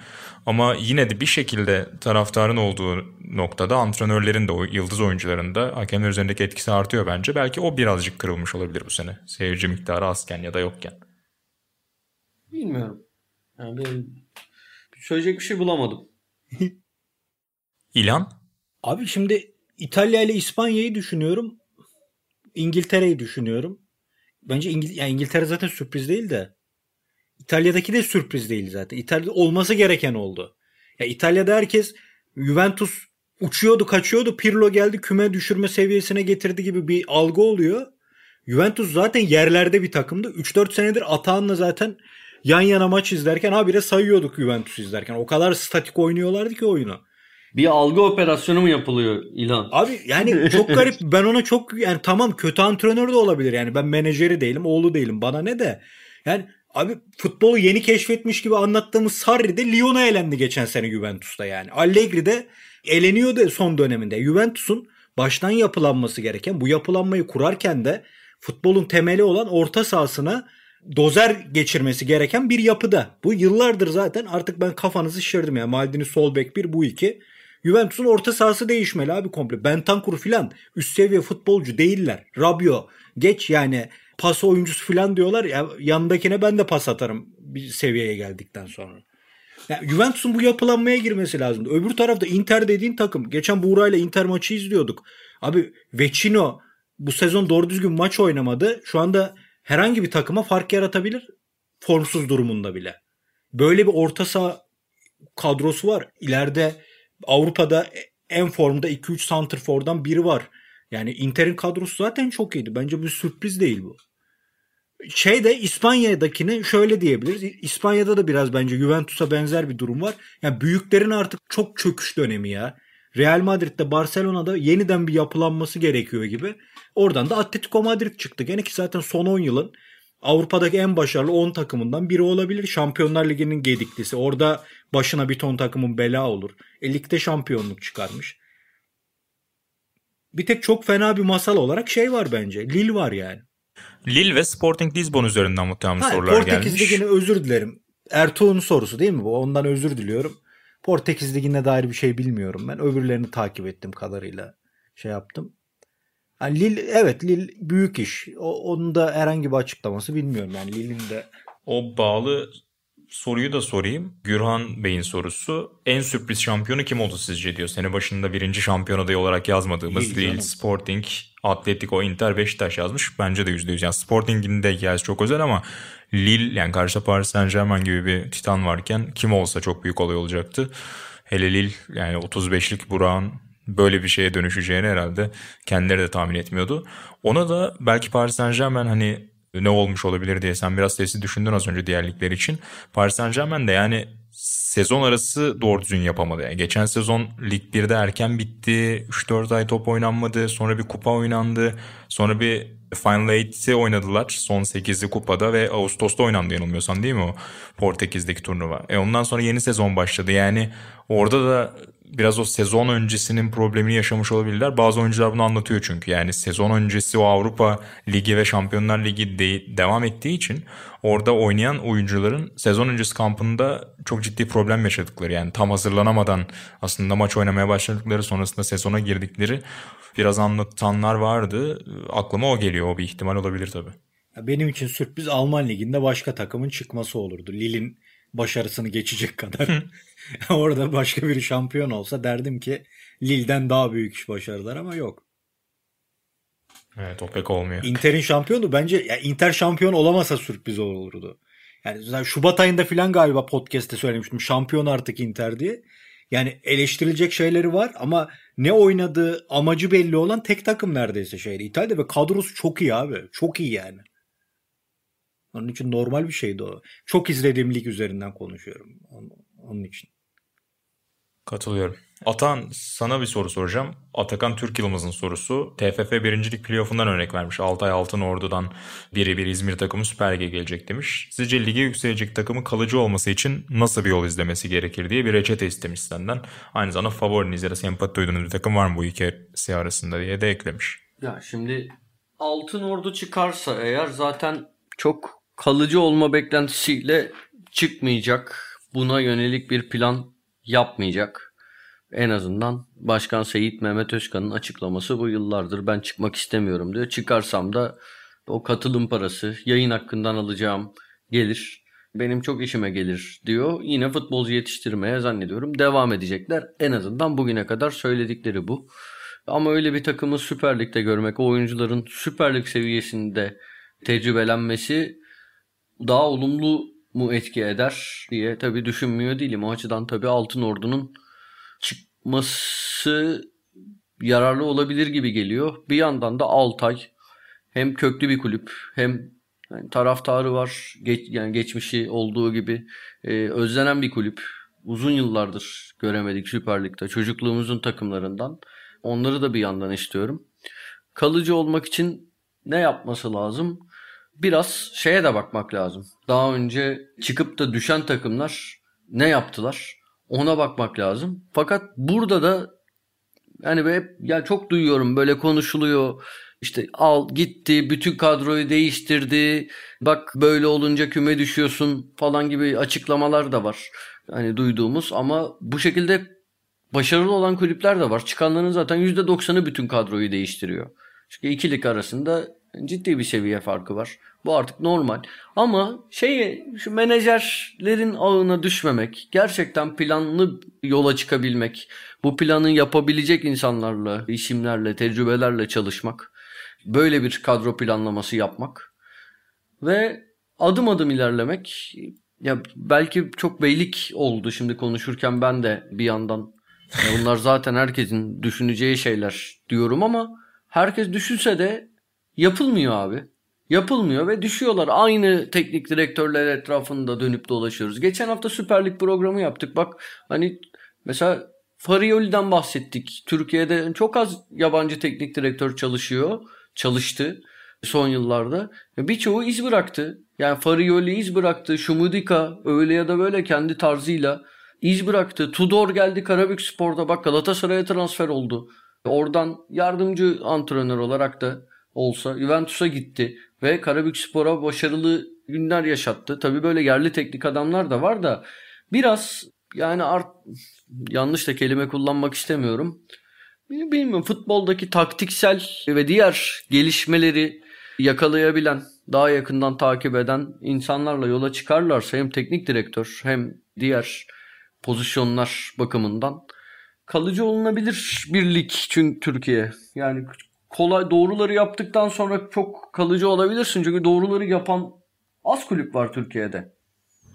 Ama yine de bir şekilde taraftarın olduğu noktada antrenörlerin de o yıldız oyuncuların da hakemler üzerindeki etkisi artıyor bence. Belki o birazcık kırılmış olabilir bu sene. Seyirci miktarı azken ya da yokken. Bilmiyorum. Yani benim söyleyecek bir şey bulamadım. İlhan? Abi şimdi İtalya ile İspanya'yı düşünüyorum. İngiltere'yi düşünüyorum. Bence İngil yani İngiltere zaten sürpriz değil de İtalya'daki de sürpriz değil zaten. İtalya'da olması gereken oldu. Ya İtalya'da herkes Juventus uçuyordu, kaçıyordu. Pirlo geldi küme düşürme seviyesine getirdi gibi bir algı oluyor. Juventus zaten yerlerde bir takımdı. 3-4 senedir Atahan'la zaten yan yana maç izlerken habire sayıyorduk Juventus izlerken. O kadar statik oynuyorlardı ki oyunu. Bir algı operasyonu mu yapılıyor İlhan? Abi yani çok garip. Ben ona çok yani tamam kötü antrenör de olabilir. Yani ben menajeri değilim, oğlu değilim. Bana ne de. Yani abi futbolu yeni keşfetmiş gibi anlattığımız Sarri de Lyon'a elendi geçen sene Juventus'ta yani. Allegri de eleniyordu son döneminde. Juventus'un baştan yapılanması gereken bu yapılanmayı kurarken de futbolun temeli olan orta sahasına dozer geçirmesi gereken bir yapıda. Bu yıllardır zaten artık ben kafanızı şişirdim ya. Maldini sol bek bir bu iki. Juventus'un orta sahası değişmeli abi komple. Bentancur filan üst seviye futbolcu değiller. Rabio geç yani pas oyuncusu filan diyorlar. Ya, yanındakine ben de pas atarım bir seviyeye geldikten sonra. Yani Juventus'un bu yapılanmaya girmesi lazım. Öbür tarafta Inter dediğin takım. Geçen Buğra ile Inter maçı izliyorduk. Abi Vecino bu sezon doğru düzgün maç oynamadı. Şu anda herhangi bir takıma fark yaratabilir. Formsuz durumunda bile. Böyle bir orta saha kadrosu var. İleride Avrupa'da en formda 2-3 santrfordan biri var. Yani Inter'in kadrosu zaten çok iyiydi. Bence bir sürpriz değil bu. Şey de İspanya'dakini şöyle diyebiliriz. İspanya'da da biraz bence Juventus'a benzer bir durum var. Yani büyüklerin artık çok çöküş dönemi ya. Real Madrid'de Barcelona'da yeniden bir yapılanması gerekiyor gibi. Oradan da Atletico Madrid çıktı. Gene ki zaten son 10 yılın Avrupa'daki en başarılı 10 takımından biri olabilir. Şampiyonlar Ligi'nin gediklisi. Orada başına bir ton takımın bela olur. E, ligde şampiyonluk çıkarmış. Bir tek çok fena bir masal olarak şey var bence. Lille var yani. Lille ve Sporting Lisbon üzerinden muhtemelen ha, sorular Portekiz gelmiş. Portekiz Ligi'ne özür dilerim. Ertuğ'un sorusu değil mi bu? Ondan özür diliyorum. Portekiz Ligi'ne dair bir şey bilmiyorum ben. Öbürlerini takip ettim kadarıyla şey yaptım. Yani Lille, evet Lille büyük iş. O, onun da herhangi bir açıklaması bilmiyorum. Yani Lille'in de o bağlı soruyu da sorayım. Gürhan Bey'in sorusu. En sürpriz şampiyonu kim oldu sizce diyor. Sene başında birinci şampiyon adayı olarak yazmadığımız İyi, değil. Sporting, Atletico, Inter, Beşiktaş yazmış. Bence de %100. Yani Sporting'in de hikayesi çok özel ama Lille yani karşıda Paris Saint Germain gibi bir titan varken kim olsa çok büyük olay olacaktı. Hele Lille yani 35'lik Burak'ın böyle bir şeye dönüşeceğini herhalde kendileri de tahmin etmiyordu. Ona da belki Paris Saint Germain hani ne olmuş olabilir diye sen biraz sesi düşündün az önce diğer ligler için. Paris Saint Germain de yani sezon arası doğru düzgün yapamadı. Yani geçen sezon Lig 1'de erken bitti. 3-4 ay top oynanmadı. Sonra bir kupa oynandı. Sonra bir Final 8'i oynadılar. Son 8'i kupada ve Ağustos'ta oynandı yanılmıyorsam değil mi o Portekiz'deki turnuva. E ondan sonra yeni sezon başladı. Yani orada da biraz o sezon öncesinin problemini yaşamış olabilirler. Bazı oyuncular bunu anlatıyor çünkü. Yani sezon öncesi o Avrupa Ligi ve Şampiyonlar Ligi de, devam ettiği için orada oynayan oyuncuların sezon öncesi kampında çok ciddi problem yaşadıkları. Yani tam hazırlanamadan aslında maç oynamaya başladıkları sonrasında sezona girdikleri biraz anlatanlar vardı. Aklıma o geliyor. O bir ihtimal olabilir tabii. Benim için sürpriz Alman Ligi'nde başka takımın çıkması olurdu. Lille'in başarısını geçecek kadar. Orada başka biri şampiyon olsa derdim ki Lille'den daha büyük başarılar ama yok. Evet o pek olmuyor. Inter'in şampiyonu bence ya Inter şampiyon olamasa sürpriz olurdu. Yani Şubat ayında falan galiba podcast'te söylemiştim. Şampiyon artık Inter diye. Yani eleştirilecek şeyleri var ama ne oynadığı amacı belli olan tek takım neredeyse şeydi. İtalya ve kadrosu çok iyi abi. Çok iyi yani. Onun için normal bir şeydi o. Çok izlediğim lig üzerinden konuşuyorum. Onun için. Katılıyorum. Atan sana bir soru soracağım. Atakan Türk Yılmaz'ın sorusu. TFF birincilik playoff'undan örnek vermiş. Altay Altın Ordu'dan biri bir İzmir takımı Süper Lig'e gelecek demiş. Sizce lige yükselecek takımın kalıcı olması için nasıl bir yol izlemesi gerekir diye bir reçete istemiş senden. Aynı zamanda favoriniz ya da sempati duyduğunuz bir takım var mı bu ikisi arasında diye de eklemiş. Ya şimdi Altın Ordu çıkarsa eğer zaten çok kalıcı olma beklentisiyle çıkmayacak. Buna yönelik bir plan yapmayacak. En azından Başkan Seyit Mehmet Özkan'ın açıklaması bu yıllardır ben çıkmak istemiyorum diyor. Çıkarsam da o katılım parası yayın hakkından alacağım gelir. Benim çok işime gelir diyor. Yine futbolcu yetiştirmeye zannediyorum devam edecekler. En azından bugüne kadar söyledikleri bu. Ama öyle bir takımı Süper Lig'de görmek, o oyuncuların Süper Lig seviyesinde tecrübelenmesi daha olumlu mu etki eder diye tabi düşünmüyor değilim. O açıdan tabi Altın Ordu'nun çıkması yararlı olabilir gibi geliyor. Bir yandan da Altay hem köklü bir kulüp hem yani taraftarı var. Geç, yani geçmişi olduğu gibi e, özlenen bir kulüp. Uzun yıllardır göremedik Süper Lig'de. Çocukluğumuzun takımlarından. Onları da bir yandan istiyorum. Kalıcı olmak için ne yapması lazım? Biraz şeye de bakmak lazım. Daha önce çıkıp da düşen takımlar ne yaptılar? Ona bakmak lazım. Fakat burada da yani hep ya çok duyuyorum böyle konuşuluyor. İşte al gitti bütün kadroyu değiştirdi. Bak böyle olunca küme düşüyorsun falan gibi açıklamalar da var. Hani duyduğumuz ama bu şekilde başarılı olan kulüpler de var. Çıkanların zaten %90'ı bütün kadroyu değiştiriyor. Çünkü ikilik arasında ciddi bir seviye farkı var. Bu artık normal. Ama şey şu menajerlerin ağına düşmemek, gerçekten planlı yola çıkabilmek, bu planı yapabilecek insanlarla, isimlerle, tecrübelerle çalışmak, böyle bir kadro planlaması yapmak ve adım adım ilerlemek. Ya belki çok beylik oldu şimdi konuşurken ben de bir yandan. Ya bunlar zaten herkesin düşüneceği şeyler diyorum ama herkes düşünse de yapılmıyor abi. Yapılmıyor ve düşüyorlar. Aynı teknik direktörler etrafında dönüp dolaşıyoruz. Geçen hafta Süper Lig programı yaptık. Bak hani mesela Farioli'den bahsettik. Türkiye'de çok az yabancı teknik direktör çalışıyor. Çalıştı son yıllarda. Birçoğu iz bıraktı. Yani Farioli iz bıraktı. Şumudika öyle ya da böyle kendi tarzıyla iz bıraktı. Tudor geldi Karabük Spor'da. Bak Galatasaray'a transfer oldu. Oradan yardımcı antrenör olarak da olsa Juventus'a gitti ve Karabükspor'a başarılı günler yaşattı. Tabi böyle yerli teknik adamlar da var da biraz yani art, yanlış da kelime kullanmak istemiyorum. Bilmiyorum futboldaki taktiksel ve diğer gelişmeleri yakalayabilen, daha yakından takip eden insanlarla yola çıkarlarsa hem teknik direktör hem diğer pozisyonlar bakımından kalıcı olunabilir bir lig çünkü Türkiye. Yani kolay doğruları yaptıktan sonra çok kalıcı olabilirsin. Çünkü doğruları yapan az kulüp var Türkiye'de.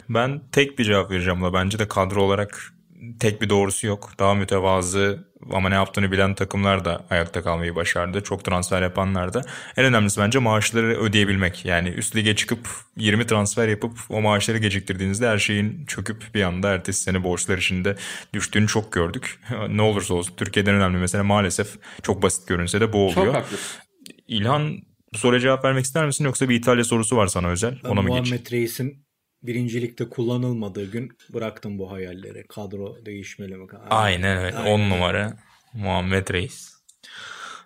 Ben tek bir cevap vereceğim da bence de kadro olarak tek bir doğrusu yok. Daha mütevazı ama ne yaptığını bilen takımlar da ayakta kalmayı başardı. Çok transfer yapanlar da. En önemlisi bence maaşları ödeyebilmek. Yani üst lige çıkıp 20 transfer yapıp o maaşları geciktirdiğinizde her şeyin çöküp bir anda ertesi sene borçlar içinde düştüğünü çok gördük. ne olursa olsun Türkiye'den önemli mesela maalesef çok basit görünse de bu oluyor. Çok haklısın. İlhan bu soruya cevap vermek ister misin yoksa bir İtalya sorusu var sana özel? Ben Ona mı Muhammed Reis'in birincilikte kullanılmadığı gün bıraktım bu hayalleri. Kadro değişmeli mi? Aynen öyle. 10 numara Muhammed Reis.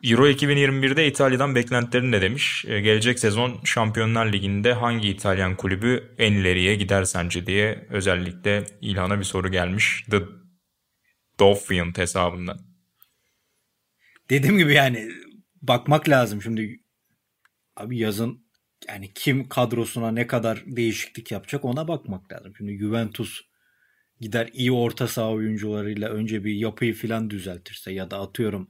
Euro 2021'de İtalya'dan beklentilerin ne demiş? Ee, gelecek sezon Şampiyonlar Ligi'nde hangi İtalyan kulübü en ileriye gider sence diye özellikle İlhan'a bir soru gelmiş. The Dolphin hesabından. Dediğim gibi yani bakmak lazım şimdi. Abi yazın yani kim kadrosuna ne kadar değişiklik yapacak ona bakmak lazım. Şimdi Juventus gider iyi orta saha oyuncularıyla önce bir yapıyı filan düzeltirse ya da atıyorum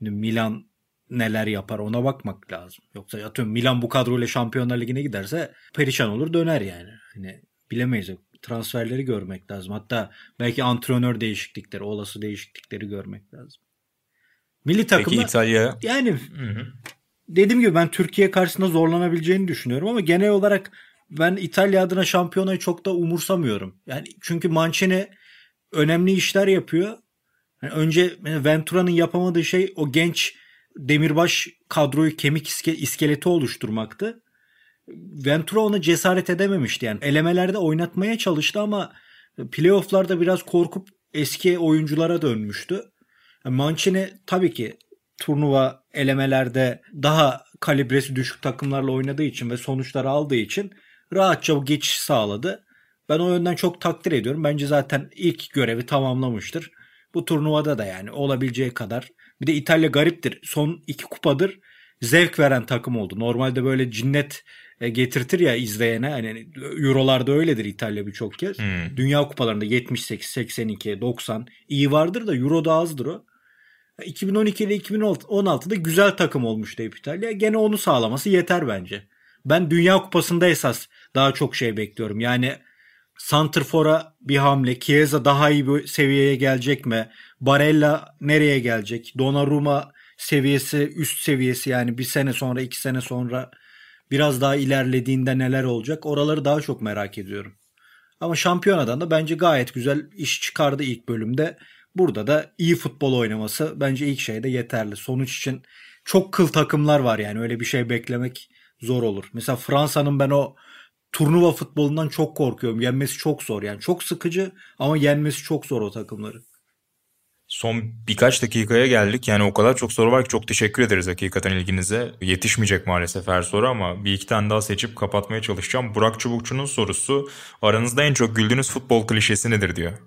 Milan neler yapar ona bakmak lazım. Yoksa atıyorum Milan bu kadroyla Şampiyonlar Ligi'ne giderse perişan olur döner yani. Hani bilemeyiz. Transferleri görmek lazım. Hatta belki antrenör değişiklikleri, olası değişiklikleri görmek lazım. Milli takımda Peki İtalya yani Hı-hı dediğim gibi ben Türkiye karşısında zorlanabileceğini düşünüyorum ama genel olarak ben İtalya adına şampiyonayı çok da umursamıyorum. Yani çünkü Mancini önemli işler yapıyor. Yani önce Ventura'nın yapamadığı şey o genç demirbaş kadroyu kemik iske, iskeleti oluşturmaktı. Ventura ona cesaret edememişti yani. Elemelerde oynatmaya çalıştı ama playofflarda biraz korkup eski oyunculara dönmüştü. Mancini tabii ki turnuva elemelerde daha kalibresi düşük takımlarla oynadığı için ve sonuçları aldığı için rahatça bu geçiş sağladı. Ben o yönden çok takdir ediyorum. Bence zaten ilk görevi tamamlamıştır. Bu turnuvada da yani olabileceği kadar. Bir de İtalya gariptir. Son iki kupadır zevk veren takım oldu. Normalde böyle cinnet e, getirtir ya izleyene. Hani Eurolarda öyledir İtalya birçok kez. Hmm. Dünya kupalarında 78, 82, 90 iyi vardır da Euro'da azdır o. 2012 ile 2016'da güzel takım olmuştu hep İtalya. Gene onu sağlaması yeter bence. Ben Dünya Kupası'nda esas daha çok şey bekliyorum. Yani Santrfor'a bir hamle. Chiesa daha iyi bir seviyeye gelecek mi? Barella nereye gelecek? Donnarumma seviyesi üst seviyesi yani bir sene sonra iki sene sonra biraz daha ilerlediğinde neler olacak oraları daha çok merak ediyorum. Ama şampiyonadan da bence gayet güzel iş çıkardı ilk bölümde. Burada da iyi futbol oynaması bence ilk şeyde yeterli. Sonuç için çok kıl takımlar var yani öyle bir şey beklemek zor olur. Mesela Fransa'nın ben o turnuva futbolundan çok korkuyorum. Yenmesi çok zor yani. Çok sıkıcı ama yenmesi çok zor o takımları. Son birkaç dakikaya geldik. Yani o kadar çok soru var ki çok teşekkür ederiz hakikaten ilginize. Yetişmeyecek maalesef her soru ama bir iki tane daha seçip kapatmaya çalışacağım. Burak Çubukçu'nun sorusu aranızda en çok güldüğünüz futbol klişesi nedir diyor.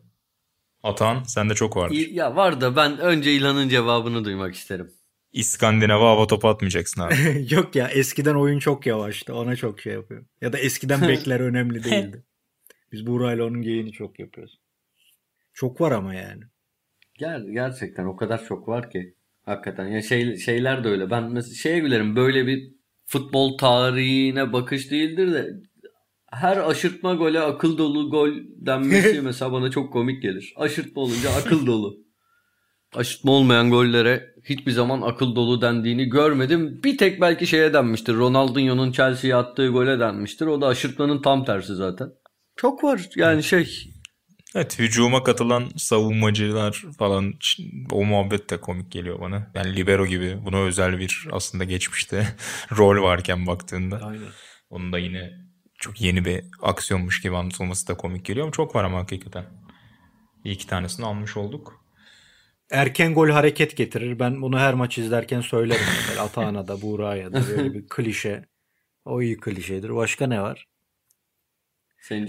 Atan sende çok vardır. Ya var da ben önce İlhan'ın cevabını duymak isterim. İskandinav'a hava topu atmayacaksın abi. Yok ya eskiden oyun çok yavaştı. Ona çok şey yapıyor. Ya da eskiden bekler önemli değildi. Biz Buğra'yla onun geyini çok yapıyoruz. Çok var ama yani. Ger gerçekten o kadar çok var ki. Hakikaten ya şey, şeyler de öyle. Ben mesela şeye gülerim böyle bir futbol tarihine bakış değildir de her aşırtma gole akıl dolu gol denmesi mesela bana çok komik gelir. Aşırtma olunca akıl dolu. Aşırtma olmayan gollere hiçbir zaman akıl dolu dendiğini görmedim. Bir tek belki şeye denmiştir. Ronaldinho'nun Chelsea'ye attığı gole denmiştir. O da aşırtmanın tam tersi zaten. Çok var yani şey. Evet hücuma katılan savunmacılar falan o muhabbet de komik geliyor bana. Yani libero gibi buna özel bir aslında geçmişte rol varken baktığında. Aynen. Onun da yine çok yeni bir aksiyonmuş gibi anlatılması da komik geliyor. Çok var ama hakikaten. Bir iki tanesini almış olduk erken gol hareket getirir. Ben bunu her maç izlerken söylerim. Mesela Atahan'a da Buğra'ya da böyle bir klişe. O iyi klişedir. Başka ne var?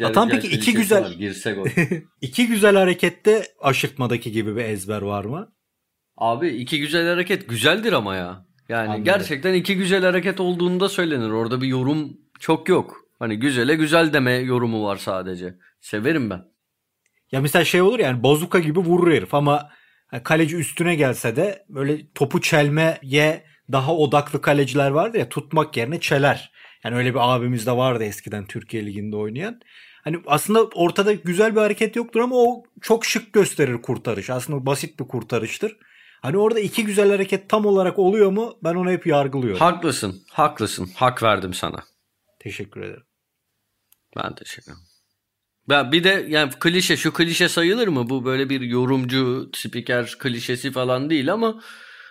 Atan peki iki güzel var, girse gol. iki güzel harekette aşırtmadaki gibi bir ezber var mı? Abi iki güzel hareket güzeldir ama ya. Yani Anladım. gerçekten iki güzel hareket olduğunda söylenir. Orada bir yorum çok yok. Hani güzele güzel deme yorumu var sadece. Severim ben. Ya mesela şey olur yani bozuka gibi vurur herif ama yani kaleci üstüne gelse de böyle topu çelmeye daha odaklı kaleciler vardı ya tutmak yerine çeler. Yani öyle bir abimiz de vardı eskiden Türkiye Ligi'nde oynayan. Hani aslında ortada güzel bir hareket yoktur ama o çok şık gösterir kurtarış. Aslında basit bir kurtarıştır. Hani orada iki güzel hareket tam olarak oluyor mu? Ben onu hep yargılıyorum. Haklısın. Haklısın. Hak verdim sana. Teşekkür ederim. Ben teşekkür ederim. Ya bir de yani klişe şu klişe sayılır mı? Bu böyle bir yorumcu, spiker klişesi falan değil ama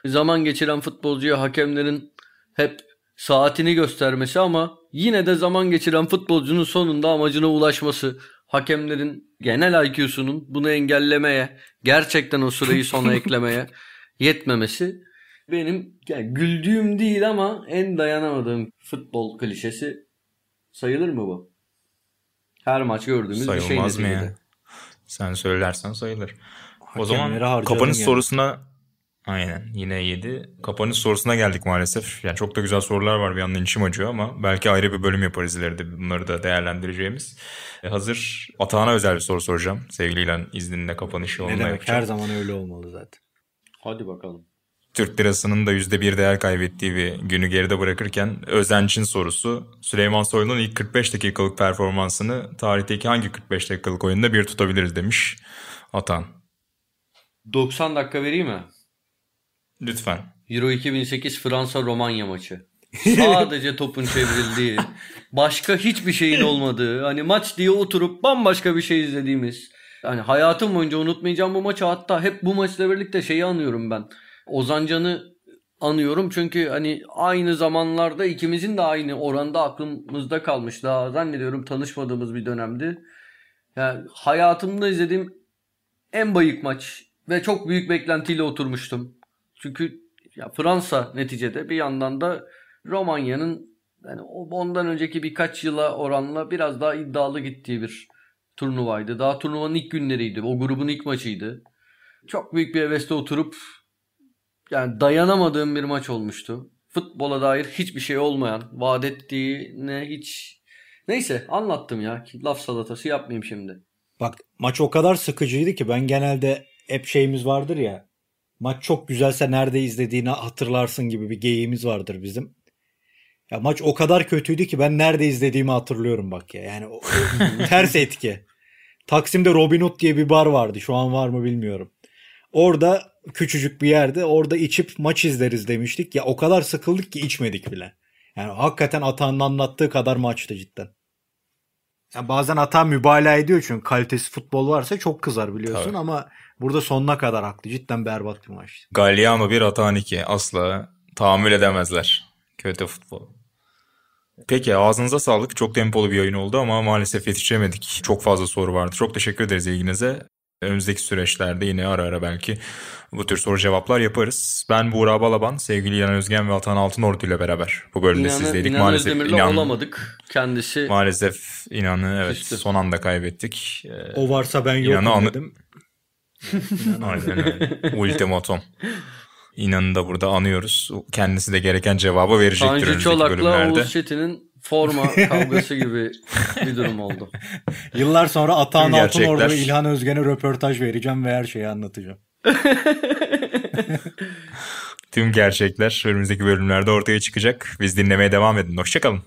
zaman geçiren futbolcuya hakemlerin hep saatini göstermesi ama yine de zaman geçiren futbolcunun sonunda amacına ulaşması. Hakemlerin genel IQ'sunun bunu engellemeye, gerçekten o süreyi sona eklemeye yetmemesi benim yani güldüğüm değil ama en dayanamadığım futbol klişesi sayılır mı bu? Her maç gördüğümüz Sayılmaz bir şey Sayılmaz mı ya? Sen söylersen sayılır. O zaman kapanış yani. sorusuna aynen yine 7. Kapanış sorusuna geldik maalesef. Yani çok da güzel sorular var bir yandan içim acıyor ama belki ayrı bir bölüm yaparız ileride bunları da değerlendireceğimiz. E hazır Atahan'a özel bir soru soracağım. Sevgili İlan izninle kapanışı onunla yapacağım. Her zaman öyle olmalı zaten. Hadi bakalım. Türk lirasının da %1 değer kaybettiği bir günü geride bırakırken Özenç'in sorusu Süleyman Soylu'nun ilk 45 dakikalık performansını tarihteki hangi 45 dakikalık oyunda bir tutabiliriz demiş Atan. 90 dakika vereyim mi? Lütfen. Euro 2008 Fransa-Romanya maçı. Sadece topun çevrildiği, başka hiçbir şeyin olmadığı, hani maç diye oturup bambaşka bir şey izlediğimiz. Hani hayatım boyunca unutmayacağım bu maçı hatta hep bu maçla birlikte şeyi anıyorum ben. Ozan Can'ı anıyorum çünkü hani aynı zamanlarda ikimizin de aynı oranda aklımızda kalmış. Daha zannediyorum tanışmadığımız bir dönemdi. Yani hayatımda izlediğim en bayık maç ve çok büyük beklentiyle oturmuştum. Çünkü ya Fransa neticede bir yandan da Romanya'nın yani ondan önceki birkaç yıla oranla biraz daha iddialı gittiği bir turnuvaydı. Daha turnuvanın ilk günleriydi. O grubun ilk maçıydı. Çok büyük bir hevesle oturup yani dayanamadığım bir maç olmuştu. Futbola dair hiçbir şey olmayan, vaat ettiğine hiç neyse anlattım ya. Laf salatası yapmayayım şimdi. Bak maç o kadar sıkıcıydı ki ben genelde hep şeyimiz vardır ya. Maç çok güzelse nerede izlediğini hatırlarsın gibi bir geyiğimiz vardır bizim. Ya maç o kadar kötüydü ki ben nerede izlediğimi hatırlıyorum bak ya. Yani o, ters etki. Taksim'de Robin Hood diye bir bar vardı. Şu an var mı bilmiyorum. Orada küçücük bir yerde orada içip maç izleriz demiştik. Ya o kadar sıkıldık ki içmedik bile. Yani hakikaten Atahan'ın anlattığı kadar maçtı cidden. Yani bazen Ata mübalağa ediyor çünkü kalitesi futbol varsa çok kızar biliyorsun Tabii. ama burada sonuna kadar haklı. Cidden berbat bir maçtı. Galliano bir Atahan 2 asla tahammül edemezler. Kötü futbol. Peki ağzınıza sağlık. Çok tempolu bir yayın oldu ama maalesef yetişemedik. Çok fazla soru vardı. Çok teşekkür ederiz ilginize. Önümüzdeki süreçlerde yine ara ara belki bu tür soru cevaplar yaparız. Ben Buğra Balaban, sevgili İlhan Özgen ve Atan Altınordu ile beraber bu bölümde İnanı, sizdeydik. İnan maalesef İnan olamadık. Kendisi maalesef İnan'ı evet küstü. son anda kaybettik. Ee, o varsa ben yokum anı... dedim. Aynen öyle. Ultimatum. İnan'ı da burada anıyoruz. Kendisi de gereken cevabı verecektir Tanju önümüzdeki Çolak'la bölümlerde. Oğuz Çetin'in forma kavgası gibi bir durum oldu. Yıllar sonra Atahan Altınordu ve İlhan Özgen'e röportaj vereceğim ve her şeyi anlatacağım. Tüm gerçekler önümüzdeki bölümlerde ortaya çıkacak. Biz dinlemeye devam edin. Hoşçakalın.